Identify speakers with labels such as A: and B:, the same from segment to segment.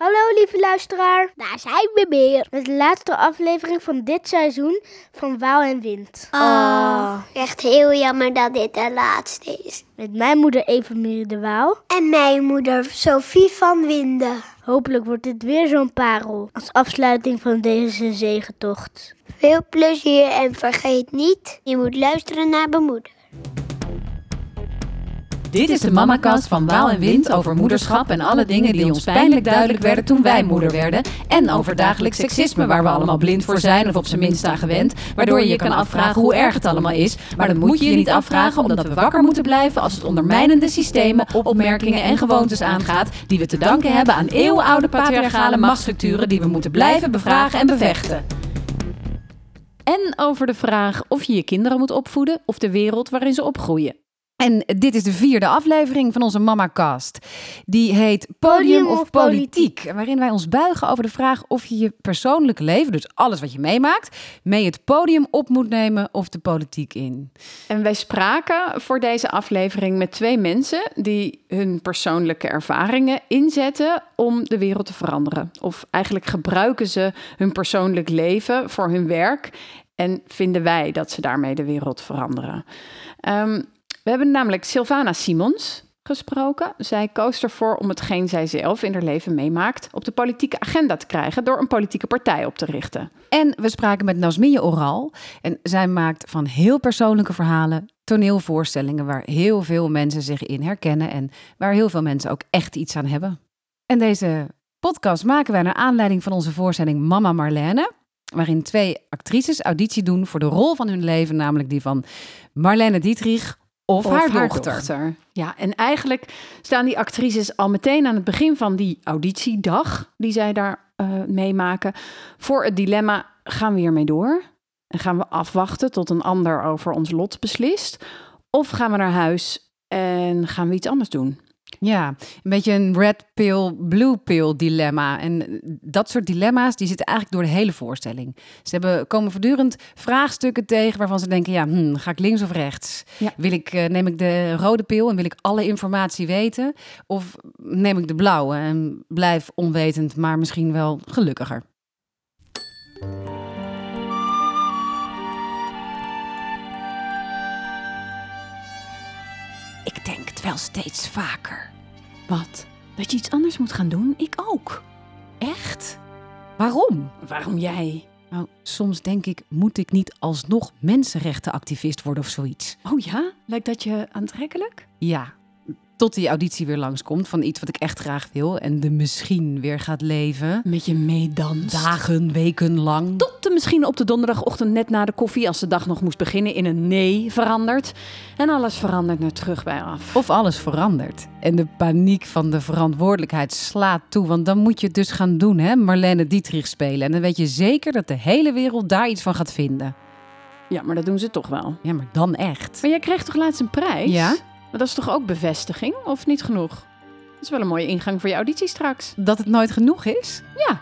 A: Hallo lieve luisteraar,
B: Daar zijn we weer.
A: met de laatste aflevering van dit seizoen van Waal en Wind.
B: Oh, echt heel jammer dat dit de laatste is.
A: Met mijn moeder Evenmier de Waal.
B: En mijn moeder Sophie van Winden.
A: Hopelijk wordt dit weer zo'n parel als afsluiting van deze zegentocht.
B: Veel plezier en vergeet niet, je moet luisteren naar mijn moeder.
C: Dit is de Mamakast van Waal en Wind over moederschap en alle dingen die ons pijnlijk duidelijk werden toen wij moeder werden. En over dagelijks seksisme waar we allemaal blind voor zijn of op zijn minst aan gewend. Waardoor je je kan afvragen hoe erg het allemaal is. Maar dat moet je je niet afvragen omdat we wakker moeten blijven als het ondermijnende systemen, opmerkingen en gewoontes aangaat. Die we te danken hebben aan eeuwenoude patriarchale machtsstructuren die we moeten blijven bevragen en bevechten. En over de vraag of je je kinderen moet opvoeden of de wereld waarin ze opgroeien. En dit is de vierde aflevering van onze Mamacast. Die heet Podium of Politiek. Waarin wij ons buigen over de vraag of je je persoonlijke leven, dus alles wat je meemaakt, mee het podium op moet nemen of de politiek in.
D: En wij spraken voor deze aflevering met twee mensen die hun persoonlijke ervaringen inzetten om de wereld te veranderen. Of eigenlijk gebruiken ze hun persoonlijk leven voor hun werk en vinden wij dat ze daarmee de wereld veranderen. Ehm, we hebben namelijk Sylvana Simons gesproken. Zij koos ervoor om hetgeen zij zelf in haar leven meemaakt op de politieke agenda te krijgen door een politieke partij op te richten.
C: En we spraken met Nasmije Oral. En zij maakt van heel persoonlijke verhalen toneelvoorstellingen waar heel veel mensen zich in herkennen en waar heel veel mensen ook echt iets aan hebben. En deze podcast maken wij naar aanleiding van onze voorstelling Mama Marlene. Waarin twee actrices auditie doen voor de rol van hun leven, namelijk die van Marlene Dietrich of, haar, dochter.
D: Ja, en eigenlijk staan die actrices al meteen aan het begin van die auditiedag die zij daar eh, meemaken voor het dilemma: gaan we hiermee door? En gaan we afwachten tot een ander over ons lot beslist? Of gaan we naar huis en gaan we iets anders doen?
C: Ja, een beetje een red pill, blue pill dilemma. En dat soort dilemma's die zitten eigenlijk door de hele voorstelling. Ze hebben, komen voortdurend vraagstukken tegen waarvan ze denken: ja, hm, ga ik links of rechts?
D: Ja.
C: Wil ik, eh, neem ik de rode pil en wil ik alle informatie weten? Of neem ik de blauwe en blijf onwetend, maar misschien wel gelukkiger? Het wel steeds vaker.
D: Wat? Dat je iets anders moet gaan doen? Ik ook.
C: Echt? Waarom?
D: Waarom jij?
C: Nou, soms denk ik, moet ik niet alsnog mensenrechtenactivist worden of zoiets?
D: Oh ja? Lijkt dat je aantrekkelijk?
C: Ja, tot die auditie weer langskomt van iets wat ik echt graag wil en de misschien weer gaat leven.
D: Met je meedans.
C: Dagen, weken lang.
D: Tot de misschien op de donderdagochtend net na de koffie, als de dag nog moest beginnen, in een nee verandert. En alles verandert naar terug bij af.
C: Of alles verandert. En de paniek van de verantwoordelijkheid slaat toe. Want dan moet je het dus gaan doen, hè? Marlene Dietrich spelen. En dan weet je zeker dat de hele wereld daar iets van gaat vinden.
D: Ja, maar dat doen ze toch wel.
C: Ja, maar dan echt.
D: Maar jij kreeg toch laatst een prijs?
C: Ja?
D: Maar dat is toch ook bevestiging, of niet genoeg? Dat is wel een mooie ingang voor je auditie straks.
C: Dat het nooit genoeg is?
D: Ja.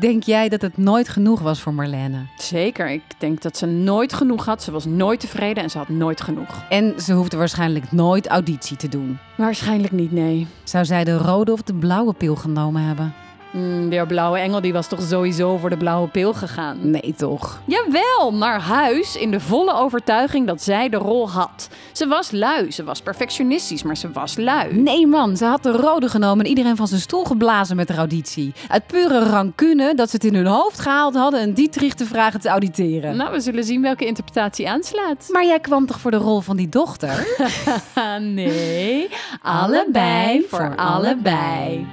C: Denk jij dat het nooit genoeg was voor Marlene?
D: Zeker, ik denk dat ze nooit genoeg had. Ze was nooit tevreden en ze had nooit genoeg.
C: En ze hoefde waarschijnlijk nooit auditie te doen.
D: Waarschijnlijk niet, nee.
C: Zou zij de rode of de blauwe pil genomen hebben?
D: Mm, de blauwe engel die was toch sowieso voor de blauwe pil gegaan?
C: Nee, toch?
D: Jawel, naar huis in de volle overtuiging dat zij de rol had. Ze was lui, ze was perfectionistisch, maar ze was lui.
C: Nee, man. Ze had de rode genomen en iedereen van zijn stoel geblazen met de auditie. Uit pure rancune dat ze het in hun hoofd gehaald hadden en Dietrich te vragen te auditeren.
D: Nou, we zullen zien welke interpretatie aanslaat.
C: Maar jij kwam toch voor de rol van die dochter?
D: Nee, allebei voor allebei.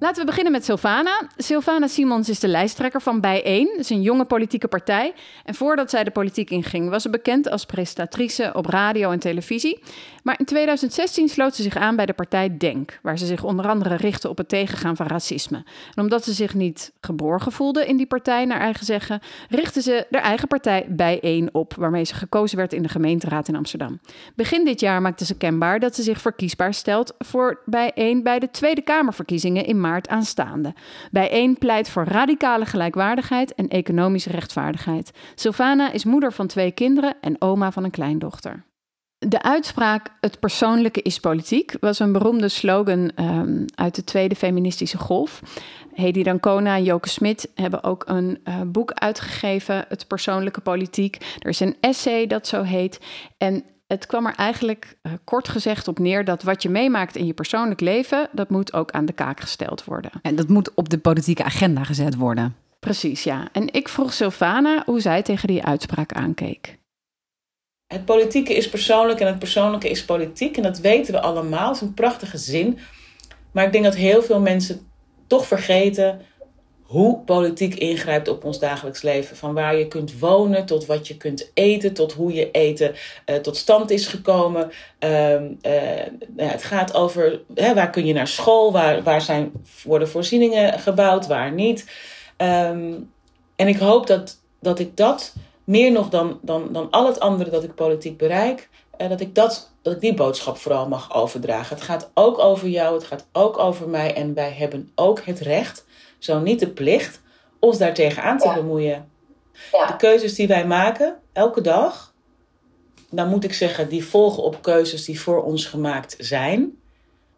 D: Laten we beginnen met Sylvana. Sylvana Simons is de lijsttrekker van Bijeen. Dat is een jonge politieke partij. En voordat zij de politiek inging, was ze bekend als presentatrice op radio en televisie. Maar in 2016 sloot ze zich aan bij de partij Denk, waar ze zich onder andere richtte op het tegengaan van racisme. En omdat ze zich niet geborgen voelde in die partij, naar eigen zeggen, richtte ze haar eigen partij Bijeen op, waarmee ze gekozen werd in de gemeenteraad in Amsterdam. Begin dit jaar maakte ze kenbaar dat ze zich verkiesbaar stelt voor Bijeen bij de Tweede Kamerverkiezingen in maart maart aanstaande. Bijeen pleit voor radicale gelijkwaardigheid en economische rechtvaardigheid. Sylvana is moeder van twee kinderen en oma van een kleindochter. De uitspraak Het persoonlijke is politiek was een beroemde slogan um, uit de tweede feministische golf. Hedy Dancona en Joke Smit hebben ook een uh, boek uitgegeven, Het persoonlijke politiek. Er is een essay dat zo heet. En het kwam er eigenlijk uh, kort gezegd op neer dat wat je meemaakt in je persoonlijk leven, dat moet ook aan de kaak gesteld worden.
C: En dat moet op de politieke agenda gezet worden.
D: Precies, ja. En ik vroeg Sylvana hoe zij tegen die uitspraak aankeek.
E: Het politieke is persoonlijk en het persoonlijke is politiek. En dat weten we allemaal. Dat is een prachtige zin. Maar ik denk dat heel veel mensen toch vergeten hoe politiek ingrijpt op ons dagelijks leven. Van waar je kunt wonen, tot wat je kunt eten, tot hoe je eten uh, tot stand is gekomen. Uh, het gaat over hè, waar kun je naar school, waar, waar zijn, worden voorzieningen gebouwd, waar niet. Um, en ik hoop dat, dat ik dat meer nog dan, dan, dan al het andere dat ik politiek bereik, uh, dat, ik dat, dat ik die boodschap vooral mag overdragen. Het gaat ook over jou, het gaat ook over mij en wij hebben ook het recht zo niet de plicht, ons daartegen aan te ja. bemoeien. Ja. De keuzes die wij maken, elke dag, dan moet ik zeggen, die volgen op keuzes die voor ons gemaakt zijn.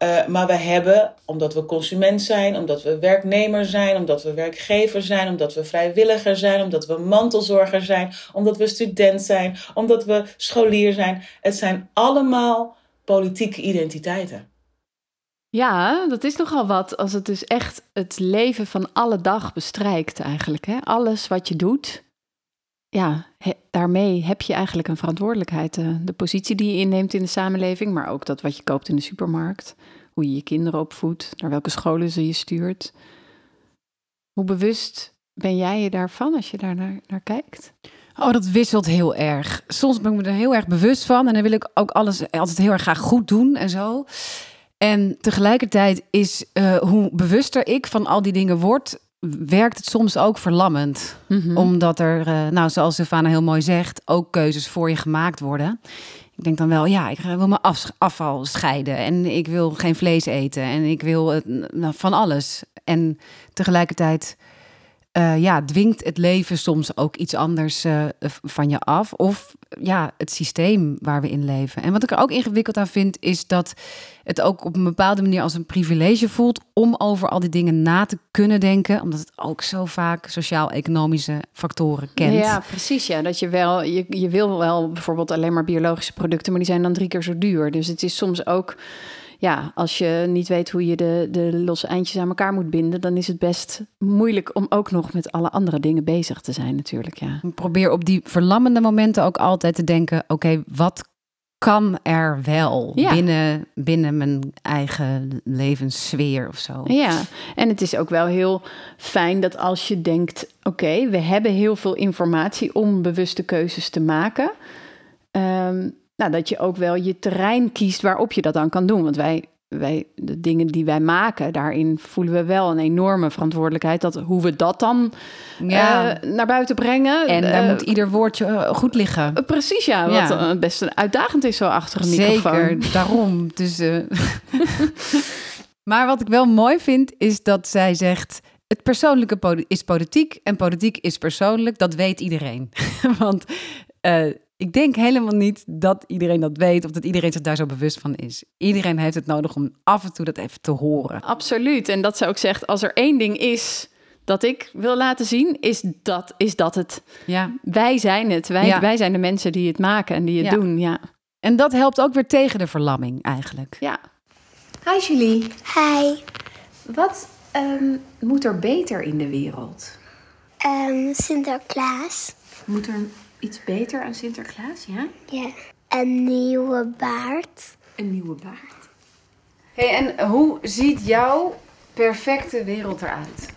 E: Uh, maar we hebben, omdat we consument zijn, omdat we werknemer zijn, omdat we werkgever zijn, omdat we vrijwilliger zijn, omdat we mantelzorger zijn, omdat we student zijn, omdat we scholier zijn. Het zijn allemaal politieke identiteiten.
D: Ja, dat is nogal wat als het dus echt het leven van alle dag bestrijkt eigenlijk. Hè? Alles wat je doet, ja, daarmee heb je eigenlijk een verantwoordelijkheid. De, de positie die je inneemt in de samenleving, maar ook dat wat je koopt in de supermarkt. Hoe je je kinderen opvoedt, naar welke scholen ze je stuurt. Hoe bewust ben jij je daarvan als je daar naar, naar kijkt?
C: Oh, dat wisselt heel erg. Soms ben ik me er heel erg bewust van en dan wil ik ook alles altijd heel erg graag goed doen en zo. En tegelijkertijd is uh, hoe bewuster ik van al die dingen word, werkt het soms ook verlammend. Mm -hmm. Omdat er, uh, nou, zoals Stefana heel mooi zegt, ook keuzes voor je gemaakt worden. Ik denk dan wel, ja, ik wil mijn af, afval scheiden en ik wil geen vlees eten en ik wil uh, nou, van alles. En tegelijkertijd uh, ja, dwingt het leven soms ook iets anders uh, van je af. Of ja, het systeem waar we in leven. En wat ik er ook ingewikkeld aan vind, is dat het ook op een bepaalde manier als een privilege voelt om over al die dingen na te kunnen denken. Omdat het ook zo vaak sociaal-economische factoren kent.
D: Ja, precies. Ja, dat je wel, je, je wil wel bijvoorbeeld alleen maar biologische producten, maar die zijn dan drie keer zo duur. Dus het is soms ook ja, als je niet weet hoe je de, de losse eindjes aan elkaar moet binden, dan is het best moeilijk om ook nog met alle andere dingen bezig te zijn, natuurlijk. Ja.
C: Ik probeer op die verlammende momenten ook altijd te denken: oké, okay, wat kan er wel ja. binnen, binnen mijn eigen levenssfeer of zo?
D: Ja, en het is ook wel heel fijn dat als je denkt: oké, okay, we hebben heel veel informatie om bewuste keuzes te maken. Um, nou, dat je ook wel je terrein kiest waarop je dat dan kan doen. Want wij, wij, de dingen die wij maken, daarin voelen we wel een enorme verantwoordelijkheid. Dat hoe we dat dan ja. uh, naar buiten brengen.
C: En daar uh, moet ieder woordje goed liggen.
D: Uh, precies, ja. Wat ja. best uitdagend is zo achter een
C: Zeker,
D: microfoon.
C: Zeker, daarom. Dus, maar wat ik wel mooi vind, is dat zij zegt... Het persoonlijke is politiek en politiek is persoonlijk. Dat weet iedereen. Want ik denk helemaal niet dat iedereen dat weet of dat iedereen zich daar zo bewust van is. Iedereen heeft het nodig om af en toe dat even te horen.
D: Absoluut. En dat zou ik zeggen, als er één ding is dat ik wil laten zien, is dat, is dat het.
C: Ja.
D: Wij zijn het. Wij, ja. wij zijn de mensen die het maken en die het
C: ja.
D: doen. Ja.
C: En dat helpt ook weer tegen de verlamming eigenlijk.
D: Ja.
F: Hi Julie.
B: Hi.
F: Wat um, moet er beter in de wereld?
B: Um, Sinterklaas.
F: Moet er iets beter aan Sinterklaas, ja?
B: Ja. Een nieuwe baard.
F: Een nieuwe baard.
C: hey, en hoe ziet jouw perfecte wereld eruit?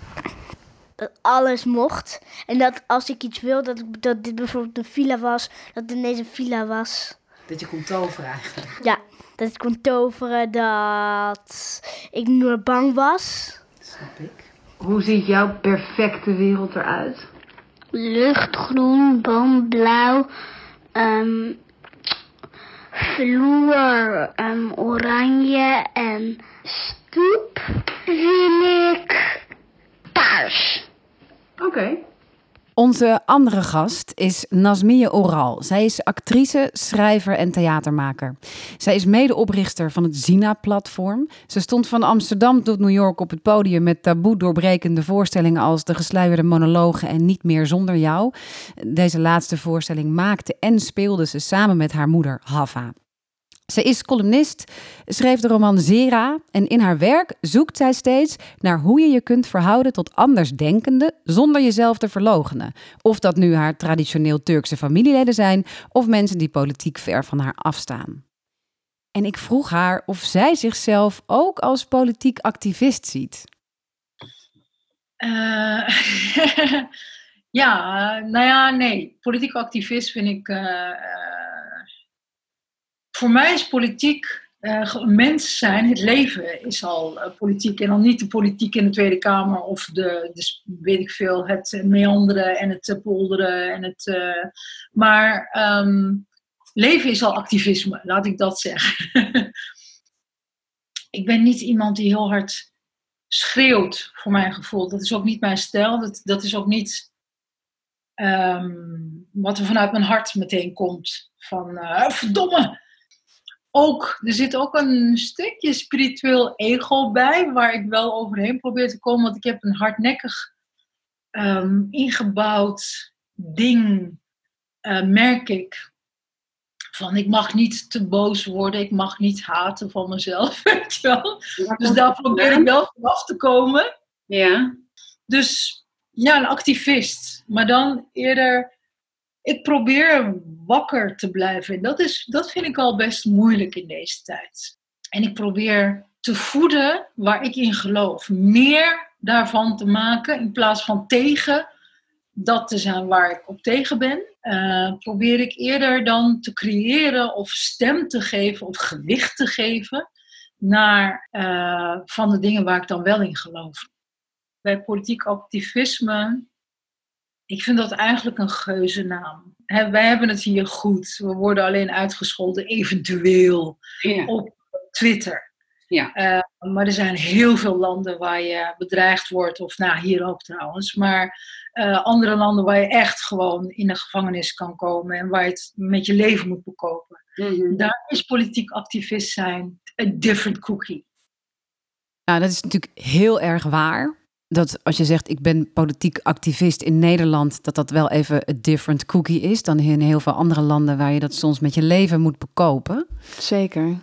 A: Dat alles mocht. En dat als ik iets wil, dat, ik, dat dit bijvoorbeeld een villa was, dat het ineens een villa was.
C: Dat je kon toveren eigenlijk?
A: Ja, dat ik kon toveren, dat ik niet meer bang was.
C: Snap ik. Hoe ziet jouw perfecte wereld eruit?
B: Luchtgroen, boomblauw, um, vloer um, oranje en stoep. vind ik paars.
F: Oké.
C: Onze andere gast is Nazmie Oral. Zij is actrice, schrijver en theatermaker. Zij is medeoprichter van het Zina-platform. Ze stond van Amsterdam tot New York op het podium met taboe doorbrekende voorstellingen als De gesluierde monologen en Niet meer zonder jou. Deze laatste voorstelling maakte en speelde ze samen met haar moeder Hava. Ze is columnist, schreef de roman Zera en in haar werk zoekt zij steeds naar hoe je je kunt verhouden tot andersdenkenden zonder jezelf te verloochenen. Of dat nu haar traditioneel Turkse familieleden zijn of mensen die politiek ver van haar afstaan. En ik vroeg haar of zij zichzelf ook als politiek activist ziet.
G: Eh, ja, nou ja, nee. Politiek activist vind ik. eh, eh, voor mij is politiek een mens zijn, het leven is al eh, politiek. En dan niet de politiek in de Tweede Kamer of de, de weet ik veel, het meanderen en het eh, polderen. En het, maar ehm, leven is al activisme, laat ik dat zeggen. ik ben niet iemand die heel hard schreeuwt, voor mijn gevoel. Dat is ook niet mijn stijl. Dat, dat is ook niet ehm, wat er vanuit mijn hart meteen komt. Van, verdomme! Ook, er zit ook een stukje spiritueel ego bij, waar ik wel overheen probeer te komen. Want ik heb een hardnekkig ehm, ingebouwd ding, eh, merk ik. Van ik mag niet te boos worden, ik mag niet haten van mezelf. Weet je wel? Dus daar probeer ik wel vanaf te komen.
F: Ja.
G: Dus ja, een activist. Maar dan eerder, ik probeer wakker te blijven. En dat, is, dat vind ik al best moeilijk in deze tijd. En ik probeer te voeden waar ik in geloof. Meer daarvan te maken in plaats van tegen dat te zijn waar ik op tegen ben. eh, probeer ik eerder dan te creëren of stem te geven of gewicht te geven naar eh, van de dingen waar ik dan wel in geloof bij politiek activisme, ik vind dat eigenlijk een geuzennaam. Hè, wij hebben het hier goed. We worden alleen uitgescholden, eventueel,
F: Ja.
G: op Twitter.
F: Ja.
G: Eh, maar er zijn heel veel landen waar je bedreigd wordt, of nou, hier ook trouwens. Maar eh, andere landen waar je echt gewoon in de gevangenis kan komen en waar je het met je leven moet bekopen.
F: Mhm.
G: Daar is politiek activist zijn een different cookie.
C: Nou, dat is natuurlijk heel erg waar. Dat als je zegt, ik ben politiek activist in Nederland, dat dat wel even een different cookie is dan in heel veel andere landen waar je dat soms met je leven moet bekopen.
D: Zeker.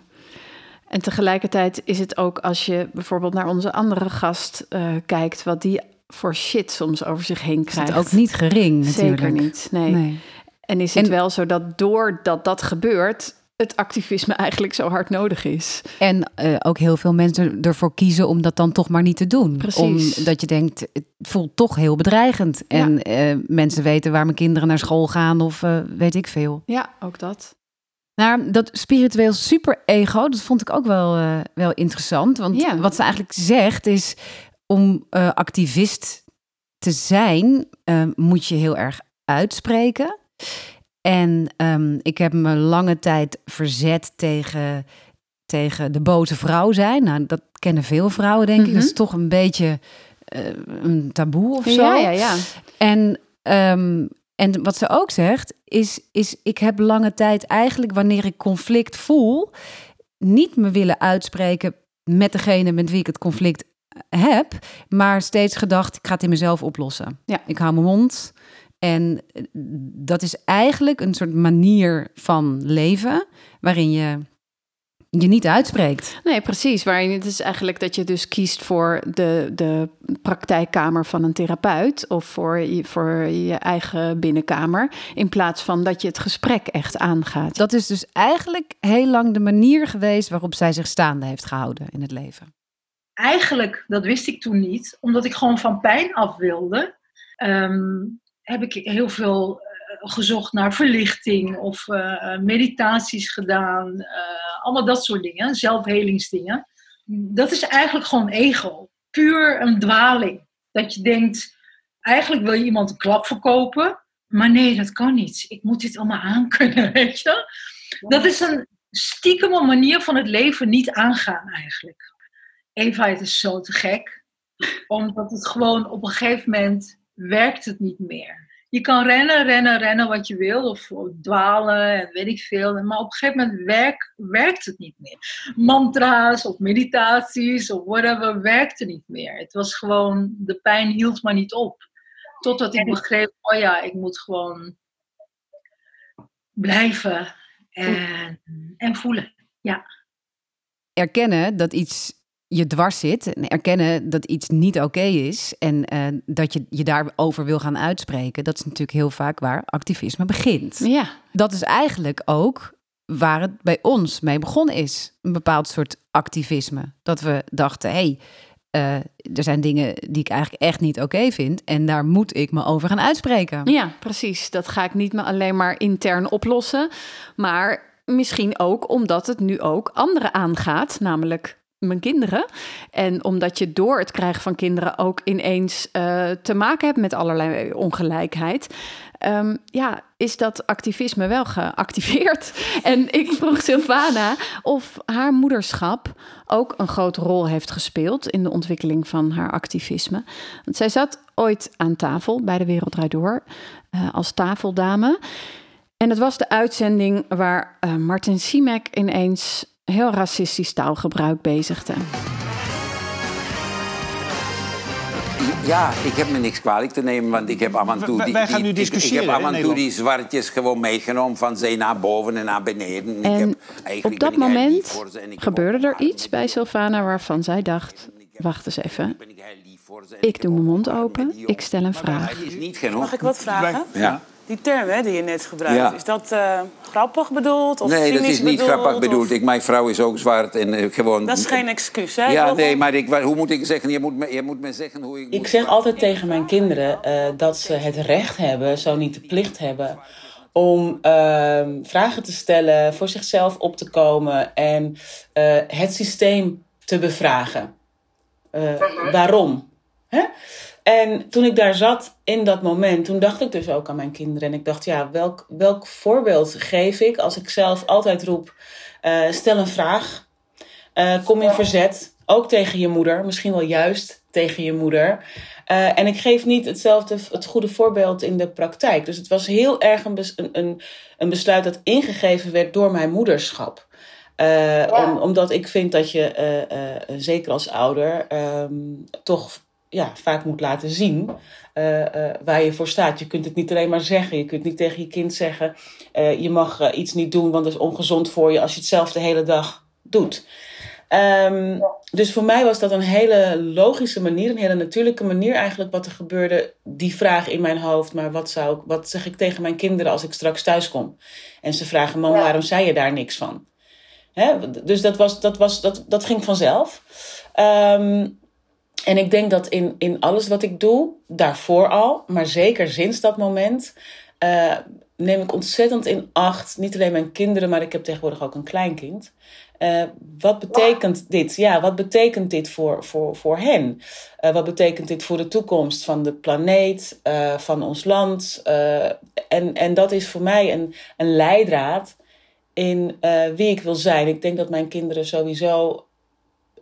D: En tegelijkertijd is het ook als je bijvoorbeeld naar onze andere gast eh, kijkt, wat die voor shit soms over zich heen
C: Is
D: krijgt.
C: het ook niet gering natuurlijk.
D: Zeker niet. Nee.
C: Nee.
D: En is het
C: En-
D: wel zo dat doordat dat gebeurt, het activisme eigenlijk zo hard nodig is.
C: En eh, ook heel veel mensen ervoor kiezen om dat dan toch maar niet te doen.
D: Precies.
C: Omdat je denkt, het voelt toch heel bedreigend. En eh, mensen weten waar mijn kinderen naar school gaan of eh, weet ik veel.
D: Ja, ook dat.
C: Nou, dat spiritueel super-ego, dat vond ik ook wel, wel interessant. Want
D: Ja.
C: wat ze eigenlijk zegt is, om activist te zijn, moet je heel erg uitspreken. En ehm, ik heb me lange tijd verzet tegen, tegen de boze vrouw zijn. Nou, dat kennen veel vrouwen, denk ik.
D: Mhm.
C: Dat is toch een beetje eh, een taboe of zo.
D: Ja, ja, ja.
C: En, ehm, en wat ze ook zegt, is, is ik heb lange tijd eigenlijk, wanneer ik conflict voel, niet me willen uitspreken met degene met wie ik het conflict heb, maar steeds gedacht, ik ga het in mezelf oplossen.
D: Ja.
C: Ik hou mijn mond. En eh, dat is eigenlijk een soort manier van leven waarin je je niet uitspreekt.
D: Nee, precies. Waarin het is eigenlijk dat je dus kiest voor de, de praktijkkamer van een therapeut of voor je, voor je eigen binnenkamer, in plaats van dat je het gesprek echt aangaat.
C: Dat is dus eigenlijk heel lang de manier geweest waarop zij zich staande heeft gehouden in het leven.
G: eigenlijk, dat wist ik toen niet, omdat ik gewoon van pijn af wilde, ehm, heb ik heel veel eh, gezocht naar verlichting of eh, meditaties gedaan, eh, allemaal dat soort dingen, zelfhelingsdingen. Dat is eigenlijk gewoon ego, puur een dwaling. Dat je denkt, eigenlijk wil je iemand een klap verkopen, maar nee, dat kan niet. Ik moet dit allemaal aankunnen, weet je. Dat is een stiekeme manier van het leven niet aangaan eigenlijk. Eva, het is zo te gek. Omdat het gewoon op een gegeven moment werkt het niet meer. Je kan rennen, rennen, rennen wat je wil. Of dwalen en weet ik veel. Maar op een gegeven moment werkt werkt het niet meer. Mantra's of meditaties of whatever werkte niet meer. Het was gewoon, de pijn hield maar niet op. Totdat ik begreep, oh ja, ik moet gewoon blijven en, en voelen. Ja.
C: Erkennen dat iets je dwars zit en erkennen dat iets niet oké is en uh, dat je je daarover wil gaan uitspreken, dat is natuurlijk heel vaak waar activisme begint.
D: Ja.
C: Dat is eigenlijk ook waar het bij ons mee begonnen is. Een bepaald soort activisme. Dat we dachten, hé, hey, uh, er zijn dingen die ik eigenlijk echt niet oké vind. En daar moet ik me over gaan uitspreken.
D: Ja, precies. Dat ga ik niet meer alleen maar intern oplossen. Maar misschien ook omdat het nu ook anderen aangaat. Namelijk mijn kinderen. En omdat je door het krijgen van kinderen ook ineens uh, te maken hebt met allerlei ongelijkheid. Um, ja, is dat activisme wel geactiveerd? En ik vroeg Sylvana of haar moederschap ook een grote rol heeft gespeeld in de ontwikkeling van haar activisme. Want zij zat ooit aan tafel bij de Wereld Door uh, als tafeldame. En het was de uitzending waar uh, Martin Simek ineens heel racistisch taalgebruik bezigde.
H: Ja, ik heb me niks kwalijk te nemen, want ik heb af en toe die,
I: wij gaan nu
H: die, ik, ik heb af en toe
I: Nederland.
H: die zwartjes gewoon meegenomen van zee naar boven en naar beneden. ik
D: En
H: heb, eigenlijk
D: op dat
H: ik
D: moment
H: ik heb
D: gebeurde er iets bij Sylvana waarvan zij dacht: wacht eens even. Ik doe mijn mond open, ik stel een vraag.
J: Mag ik wat vragen?
H: Ja.
J: Die term hè, die je net gebruikt,
H: Ja.
J: is dat eh, grappig bedoeld? Of
H: Nee, dat is niet
J: bedoeld,
H: grappig
J: of-
H: bedoeld. Ik, mijn vrouw is ook zwart en eh, gewoon...
J: Dat is geen excuus, hè?
H: Ja, nee, maar ik, hoe moet ik zeggen? Je moet me, je moet me zeggen hoe ik...
E: Ik zeg altijd tegen mijn kinderen eh, dat ze het recht hebben, zo niet de plicht hebben, om ehm, vragen te stellen, voor zichzelf op te komen en eh, het systeem te bevragen. Eh, waarom? Hè? En toen ik daar zat in dat moment, toen dacht ik dus ook aan mijn kinderen. En ik dacht, ja, welk, welk voorbeeld geef ik als ik zelf altijd roep: eh, stel een vraag, eh, kom in verzet, ook tegen je moeder, misschien wel juist tegen je moeder. Eh, en ik geef niet hetzelfde, het goede voorbeeld in de praktijk. Dus het was heel erg een, bes- een, een, besluit dat ingegeven werd door mijn moederschap. Om, omdat ik vind dat je, zeker als ouder, ehm, toch ja, vaak moet laten zien eh, eh, waar je voor staat. Je kunt het niet alleen maar zeggen. Je kunt niet tegen je kind zeggen: eh, je mag iets niet doen, want dat is ongezond voor je als je het zelf de hele dag doet. Ehm, Dus voor mij was dat een hele logische manier, een hele natuurlijke manier eigenlijk wat er gebeurde. Die vraag in mijn hoofd, maar wat, zou ik, wat zeg ik tegen mijn kinderen als ik straks thuis kom? En ze vragen, mam, waarom zei je daar niks van? Hè? Dus dat, was, dat, was, dat, dat ging vanzelf. Ehm, en ik denk dat in, in alles wat ik doe, daarvoor al, maar zeker sinds dat moment, eh, neem ik ontzettend in acht. Niet alleen mijn kinderen, maar ik heb tegenwoordig ook een kleinkind. Eh, wat betekent dit? Ja, wat betekent dit voor, voor, voor hen? Eh, wat betekent dit voor de toekomst van de planeet, van ons land? En, en dat is voor mij een, een leidraad in wie ik wil zijn. Ik denk dat mijn kinderen sowieso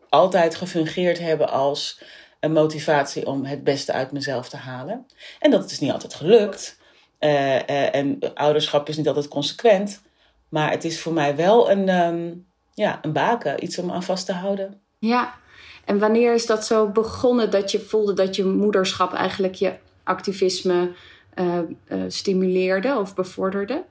E: altijd gefungeerd hebben als een motivatie om het beste uit mezelf te halen. En dat is niet altijd gelukt. Eh, eh, en ouderschap is niet altijd consequent. Maar het is voor mij wel een, ehm, ja, een baken, iets om aan vast te houden.
F: Ja, en wanneer is dat zo begonnen dat je voelde dat je moederschap eigenlijk je activisme eh, stimuleerde of bevorderde?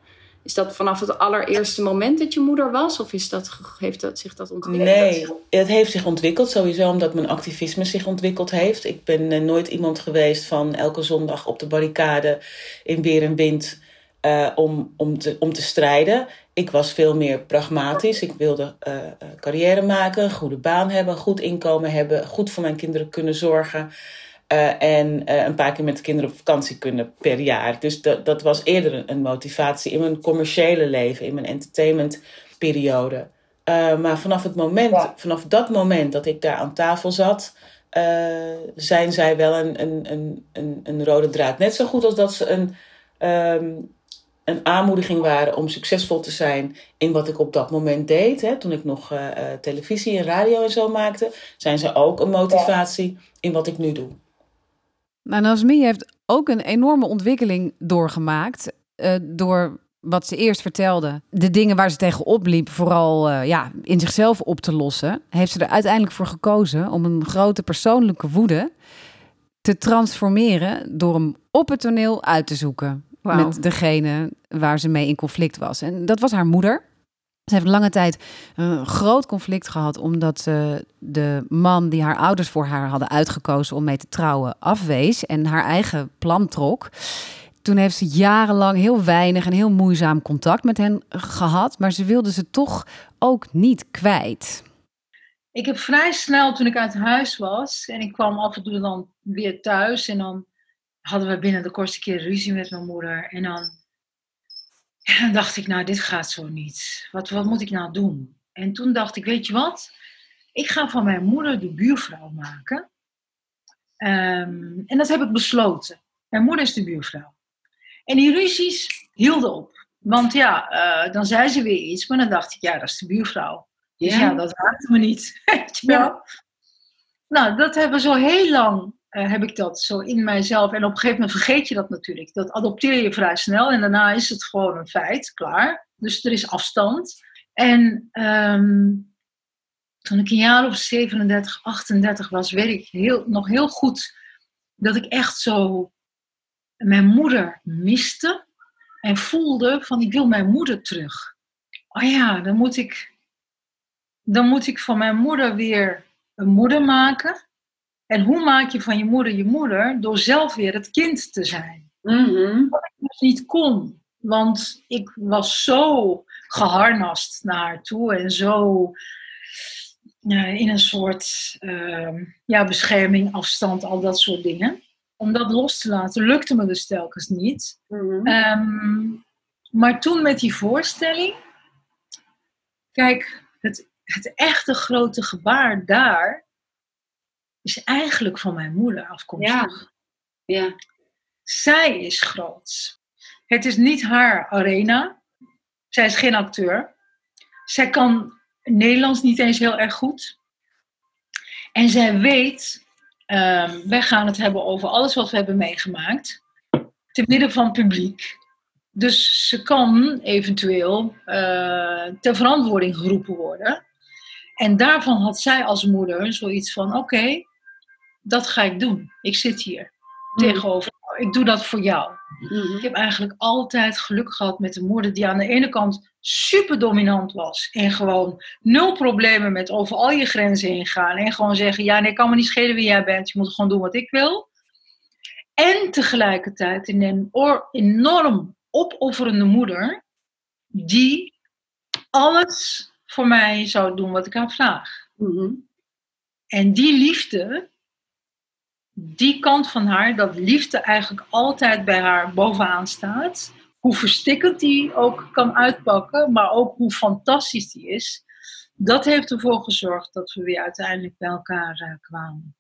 F: Is dat vanaf het allereerste moment dat je moeder was? Of is dat, heeft dat, zich dat ontwikkeld?
E: Nee, het heeft zich ontwikkeld sowieso omdat mijn activisme zich ontwikkeld heeft. Ik ben eh, nooit iemand geweest van elke zondag op de barricade in weer en wind eh, om, om, te, om te strijden. Ik was veel meer pragmatisch. Ik wilde eh, carrière maken, een goede baan hebben, goed inkomen hebben, goed voor mijn kinderen kunnen zorgen. Eh, en eh, een paar keer met de kinderen op vakantie kunnen per jaar. Dus dat, dat was eerder een, een motivatie in mijn commerciële leven, in mijn entertainmentperiode. Eh, maar vanaf het moment, vanaf dat moment dat ik daar aan tafel zat, zijn zij wel een, een, een, een, een rode draad. Net zo goed als dat ze een, ehm, een aanmoediging waren om succesvol te zijn in wat ik op dat moment deed. Hè, toen ik nog uh, televisie en radio en zo maakte, zijn ze ook een motivatie in wat ik nu doe.
C: Nou, Nasmi heeft ook een enorme ontwikkeling doorgemaakt. Uh, door wat ze eerst vertelde, de dingen waar ze tegenop liep, vooral uh, ja, in zichzelf op te lossen, heeft ze er uiteindelijk voor gekozen om een grote persoonlijke woede te transformeren door hem op het toneel uit te zoeken. Wow. Met degene waar ze mee in conflict was. En dat was haar moeder. Ze heeft lange tijd een groot conflict gehad, omdat ze de man die haar ouders voor haar hadden uitgekozen om mee te trouwen afwees en haar eigen plan trok. Toen heeft ze jarenlang heel weinig en heel moeizaam contact met hen gehad, maar ze wilde ze toch ook niet kwijt.
G: Ik heb vrij snel, toen ik uit huis was en ik kwam af en toe dan weer thuis en dan hadden we binnen de kortste keer ruzie met mijn moeder. En dan, en dan dacht ik, nou, dit gaat zo niet. Wat, wat moet ik nou doen? En toen dacht ik, weet je wat? Ik ga van mijn moeder de buurvrouw maken. Um, en dat heb ik besloten. Mijn moeder is de buurvrouw. En die ruzies hielden op. Want ja, uh, dan zei ze weer iets, maar dan dacht ik, ja, dat is de buurvrouw. Dus ja, ja dat raakte me niet. ja. Nou, dat hebben we zo heel lang uh, heb ik dat zo in mijzelf. En op een gegeven moment vergeet je dat natuurlijk. Dat adopteer je vrij snel en daarna is het gewoon een feit, klaar. Dus er is afstand. En um, toen ik een jaar of 37, 38 was, weet ik heel, nog heel goed dat ik echt zo mijn moeder miste. En voelde van ik wil mijn moeder terug. Oh ja, dan moet ik, dan moet ik van mijn moeder weer een moeder maken. En hoe maak je van je moeder je moeder? Door zelf weer het kind te zijn.
F: Mm-hmm.
G: Wat ik dus niet kon. Want ik was zo geharnast naar haar toe en zo uh, in een soort uh, ja, bescherming, afstand, al dat soort dingen. Om dat los te laten lukte me dus telkens niet.
F: Mm-hmm.
G: Um, maar toen met die voorstelling, kijk, het, het echte grote gebaar daar is eigenlijk van mijn moeder afkomstig.
F: Ja. ja.
G: Zij is groot. Het is niet haar arena. Zij is geen acteur. Zij kan Nederlands niet eens heel erg goed. En zij weet, um, wij gaan het hebben over alles wat we hebben meegemaakt. Te midden van publiek. Dus ze kan eventueel uh, ter verantwoording geroepen worden. En daarvan had zij als moeder zoiets van: oké, okay, dat ga ik doen. Ik zit hier mm. tegenover. Ik doe dat voor jou.
F: Mm-hmm.
G: Ik heb eigenlijk altijd geluk gehad met een moeder die aan de ene kant super dominant was. En gewoon nul problemen met over al je grenzen heen gaan. En gewoon zeggen, ja nee, ik kan me niet schelen wie jij bent. Je moet gewoon doen wat ik wil. En tegelijkertijd een enorm opofferende moeder. Die alles voor mij zou doen wat ik haar vraag.
F: Mm-hmm.
G: En die liefde, die kant van haar, dat liefde eigenlijk altijd bij haar bovenaan staat. Hoe verstikkend die ook kan uitpakken, maar ook hoe fantastisch die is. Dat heeft ervoor gezorgd dat we weer uiteindelijk bij elkaar uh, kwamen.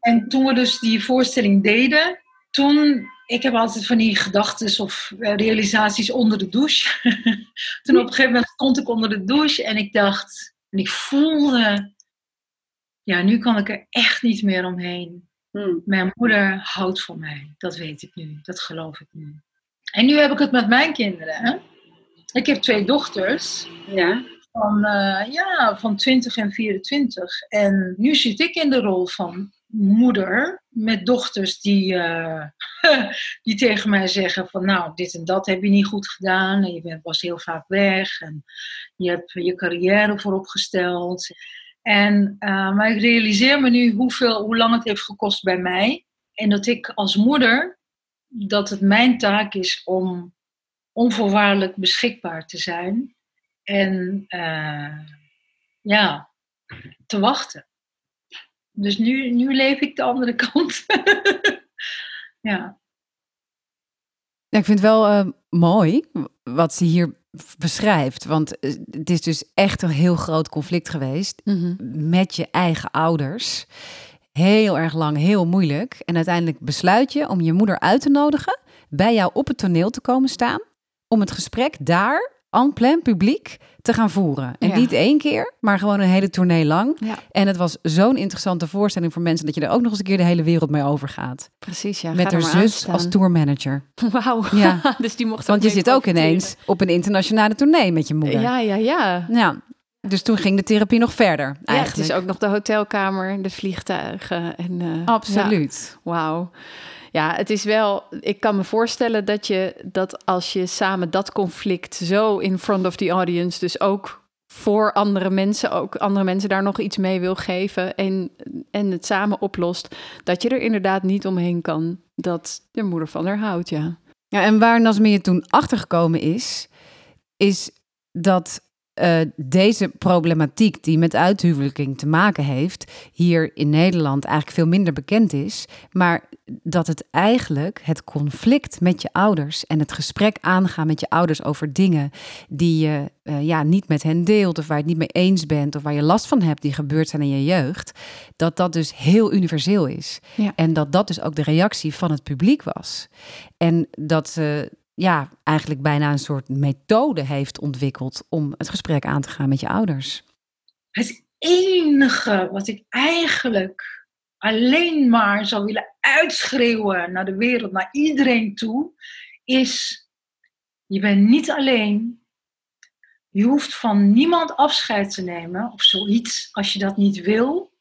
G: En toen we dus die voorstelling deden, toen, ik heb altijd van die gedachten of uh, realisaties onder de douche. toen op een gegeven moment stond ik onder de douche en ik dacht, en ik voelde, ja, nu kan ik er echt niet meer omheen.
F: Hmm.
G: Mijn moeder houdt van mij. Dat weet ik nu. Dat geloof ik nu. En nu heb ik het met mijn kinderen. Hè? Ik heb twee dochters.
F: Ja.
G: Van, uh, ja, van 20 en 24. En nu zit ik in de rol van moeder met dochters die, uh, die tegen mij zeggen van nou, dit en dat heb je niet goed gedaan. En je bent, was heel vaak weg. En je hebt je carrière vooropgesteld. En, uh, maar ik realiseer me nu hoeveel, hoe lang het heeft gekost bij mij. En dat ik als moeder, dat het mijn taak is om onvoorwaardelijk beschikbaar te zijn. En uh, ja, te wachten. Dus nu, nu leef ik de andere kant. ja.
C: Ik vind het wel uh, mooi wat ze hier beschrijft. Want het is dus echt een heel groot conflict geweest
D: mm-hmm.
C: met je eigen ouders. Heel erg lang, heel moeilijk. En uiteindelijk besluit je om je moeder uit te nodigen bij jou op het toneel te komen staan. om het gesprek daar, en plein publiek, te gaan voeren. En
D: Ja.
C: niet één keer, maar gewoon een hele tournee lang.
D: Ja.
C: En het was zo'n interessante voorstelling voor mensen... dat je er ook nog eens een keer de hele wereld mee overgaat.
D: Precies, ja.
C: Met
D: ga
C: haar zus
D: aanstaan.
C: als tourmanager.
D: Wauw.
C: Ja.
D: dus die mocht
C: Want je zit ook ineens op een internationale tournee met je moeder.
D: Ja, ja, ja.
C: Ja, dus toen ging de therapie nog verder
D: Ja, het is ook nog de hotelkamer, de vliegtuigen. En, eh,
C: Absoluut.
D: ja, Wauw. Ja, het is wel. Ik kan me voorstellen dat je dat als je samen dat conflict zo in front of the audience, dus ook voor andere mensen, ook andere mensen daar nog iets mee wil geven en, en het samen oplost, dat je er inderdaad niet omheen kan dat de moeder van haar houdt. Ja.
C: Ja, en waar Nasmia toen achtergekomen is, is dat eh, deze problematiek die met uithuwelijking te maken heeft, hier in Nederland eigenlijk veel minder bekend is, maar dat het eigenlijk het conflict met je ouders en het gesprek aangaan met je ouders over dingen die je eh, ja, niet met hen deelt of waar je het niet mee eens bent of waar je last van hebt die gebeurd zijn in je jeugd, dat dat dus heel universeel is.
D: Ja.
C: En dat dat dus ook de reactie van het publiek was. En dat ze ja, eigenlijk bijna een soort methode heeft ontwikkeld om het gesprek aan te gaan met je ouders.
G: Het enige wat ik eigenlijk alleen maar zou willen uitschreeuwen naar de wereld, naar iedereen toe, is: je bent niet alleen. Je hoeft van niemand afscheid te nemen of zoiets als je dat niet wil.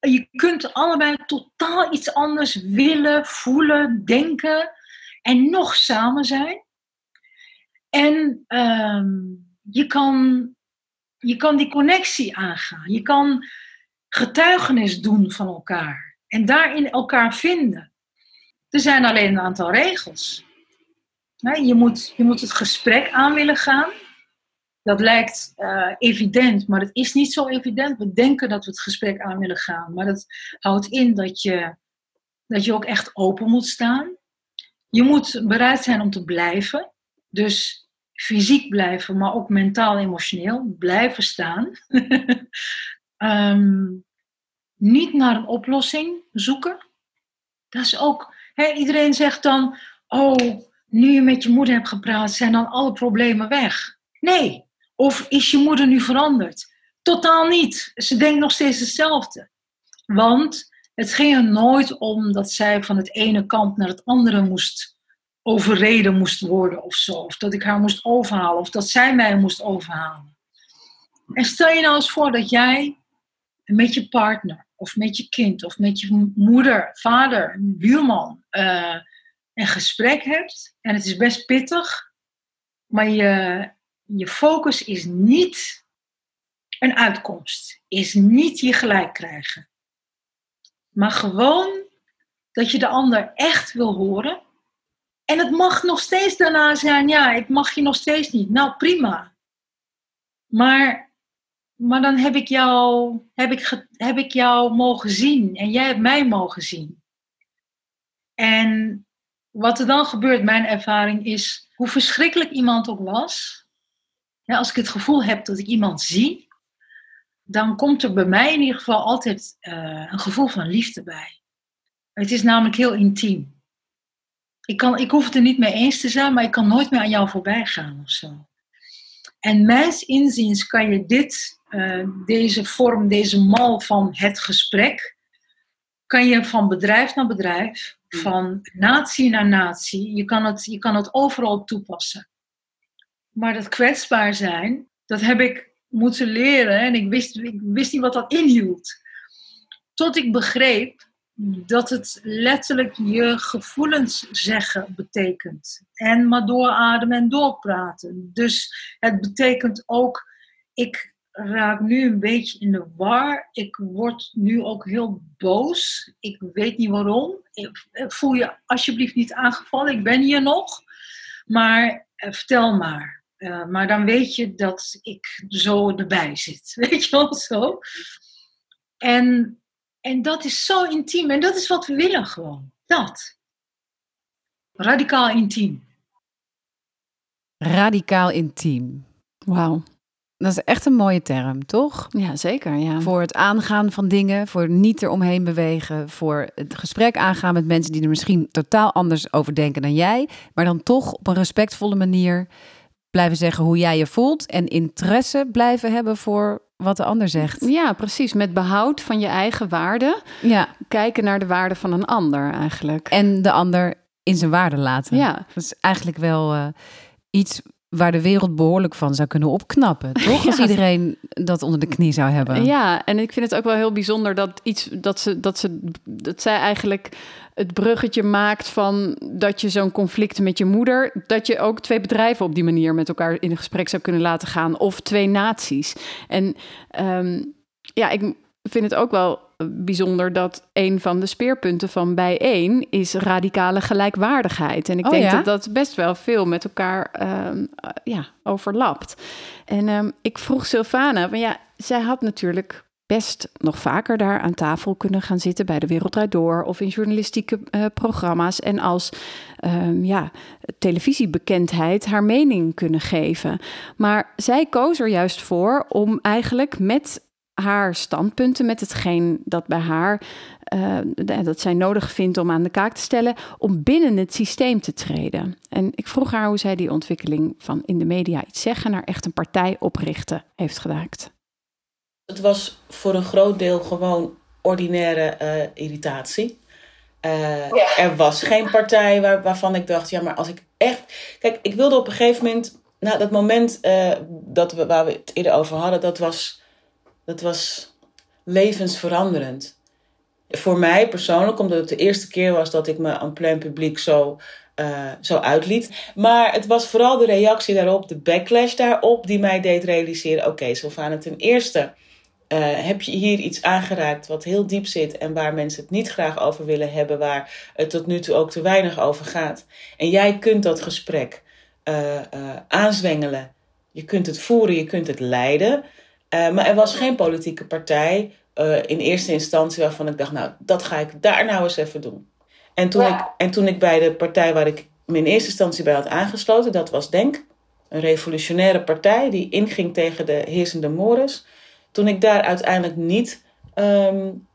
G: Je kunt allebei totaal iets anders willen, voelen, denken en nog samen zijn. En ehm, je, kan, je kan die connectie aangaan. Je kan getuigenis doen van elkaar en daarin elkaar vinden. Er zijn alleen een aantal regels. Je moet, je moet het gesprek aan willen gaan. Dat lijkt eh, evident, maar het is niet zo evident. We denken dat we het gesprek aan willen gaan, maar dat houdt in dat je, dat je ook echt open moet staan. Je moet bereid zijn om te blijven. Dus fysiek blijven, maar ook mentaal, emotioneel blijven staan. Ehm, niet naar een oplossing zoeken. Dat is ook, hè, iedereen zegt dan, oh, nu je met je moeder hebt gepraat, zijn dan alle problemen weg. Nee. Of is je moeder nu veranderd? Totaal niet. Ze denkt nog steeds hetzelfde. Want het ging er nooit om dat zij van het ene kant naar het andere moest overreden moest worden of zo. Of dat ik haar moest overhalen. Of dat zij mij moest overhalen. En stel je nou eens voor dat jij met je partner, of met je kind, of met je moeder, vader, buurman eh, een gesprek hebt. En het is best pittig, maar je, je focus is niet een uitkomst, is niet je gelijk krijgen. Maar gewoon dat je de ander echt wil horen. En het mag nog steeds daarna zijn, ja, ik mag je nog steeds niet. Nou, prima. Maar, maar dan heb ik, jou, heb, ik, heb ik jou mogen zien en jij hebt mij mogen zien. En wat er dan gebeurt, mijn ervaring is, hoe verschrikkelijk iemand ook was, als ik het gevoel heb dat ik iemand zie, dan komt er bij mij in ieder geval altijd eh, een gevoel van liefde bij. Het is namelijk heel intiem. Ik, kan, ik hoef het er niet mee eens te zijn, maar ik kan nooit meer aan jou voorbij gaan of zo. En mijns inziens kan je dit, eh, deze vorm, deze mal van het gesprek, kan je van bedrijf naar bedrijf, van natie naar natie, je kan het, je kan het overal toepassen. Maar dat kwetsbaar zijn, dat heb ik moeten leren en ik wist, ik wist niet wat dat inhield. Tot ik begreep dat het letterlijk je gevoelens zeggen betekent. En maar doorademen en doorpraten. Dus het betekent ook, ik raak nu een beetje in de war. Ik word nu ook heel boos. Ik weet niet waarom. Ik, voel je alsjeblieft niet aangevallen. Ik ben hier nog. Maar eh, vertel maar. Eh, maar dan weet je dat ik zo erbij zit. Weet je wel zo? En, en dat is zo intiem. En dat is wat we willen gewoon. Dat. Radicaal intiem.
C: Radicaal intiem.
D: Wauw.
C: Dat is echt een mooie term, toch?
D: Ja, zeker. Ja.
C: Voor het aangaan van dingen, voor niet eromheen bewegen, voor het gesprek aangaan met mensen die er misschien totaal anders over denken dan jij, maar dan toch op een respectvolle manier blijven zeggen hoe jij je voelt en interesse blijven hebben voor wat de ander zegt.
D: Ja, precies. Met behoud van je eigen waarde.
C: Ja.
D: Kijken naar de waarde van een ander eigenlijk.
C: En de ander in zijn waarde laten.
D: Ja.
C: Dat is eigenlijk wel uh, iets waar de wereld behoorlijk van zou kunnen opknappen. Toch? Als iedereen dat onder de knie zou hebben.
D: Ja, en ik vind het ook wel heel bijzonder dat iets dat ze dat ze dat zij eigenlijk het bruggetje maakt van dat je zo'n conflict met je moeder, dat je ook twee bedrijven op die manier met elkaar in een gesprek zou kunnen laten gaan, of twee naties. En um, ja, ik vind het ook wel bijzonder dat een van de speerpunten van bijeen is radicale gelijkwaardigheid. En ik
C: Oh,
D: denk
C: ja?
D: dat dat best wel veel met elkaar ehm, eh, ja, overlapt. En ehm, ik vroeg Sylvana, van ja, zij had natuurlijk best nog vaker daar aan tafel kunnen gaan zitten bij de Wereld Door of in journalistieke eh, programma's en als ehm, ja, televisiebekendheid haar mening kunnen geven. Maar zij koos er juist voor om eigenlijk met haar standpunten, met hetgeen dat bij haar eh, dat zij nodig vindt om aan de kaak te stellen, om binnen het systeem te treden. En ik vroeg haar hoe zij die ontwikkeling van in de media iets zeggen naar echt een partij oprichten heeft gemaakt.
E: Het was voor een groot deel gewoon ordinaire eh, irritatie. Eh, Er was geen partij waar, waarvan ik dacht, ja, maar als ik echt. Kijk, ik wilde op een gegeven moment, nou, dat moment eh, dat we, waar we het eerder over hadden, dat was, dat was levensveranderend. Voor mij persoonlijk, omdat het de eerste keer was dat ik me aan plein publiek zo, eh, zo uitliet. Maar het was vooral de reactie daarop, de backlash daarop, die mij deed realiseren: oké, Sylvana, ten eerste. Uh, heb je hier iets aangeraakt wat heel diep zit en waar mensen het niet graag over willen hebben, waar het tot nu toe ook te weinig over gaat. En jij kunt dat gesprek uh, uh, aanzwengelen. Je kunt het voeren, je kunt het leiden. Maar er was geen politieke partij in eerste instantie waarvan ik dacht, nou, dat ga ik daar nou eens even doen. En toen, ik, en toen ik bij de partij waar ik me in eerste instantie bij had aangesloten, dat was Denk, een revolutionaire partij die inging tegen de heersende mores toen ik daar uiteindelijk niet um,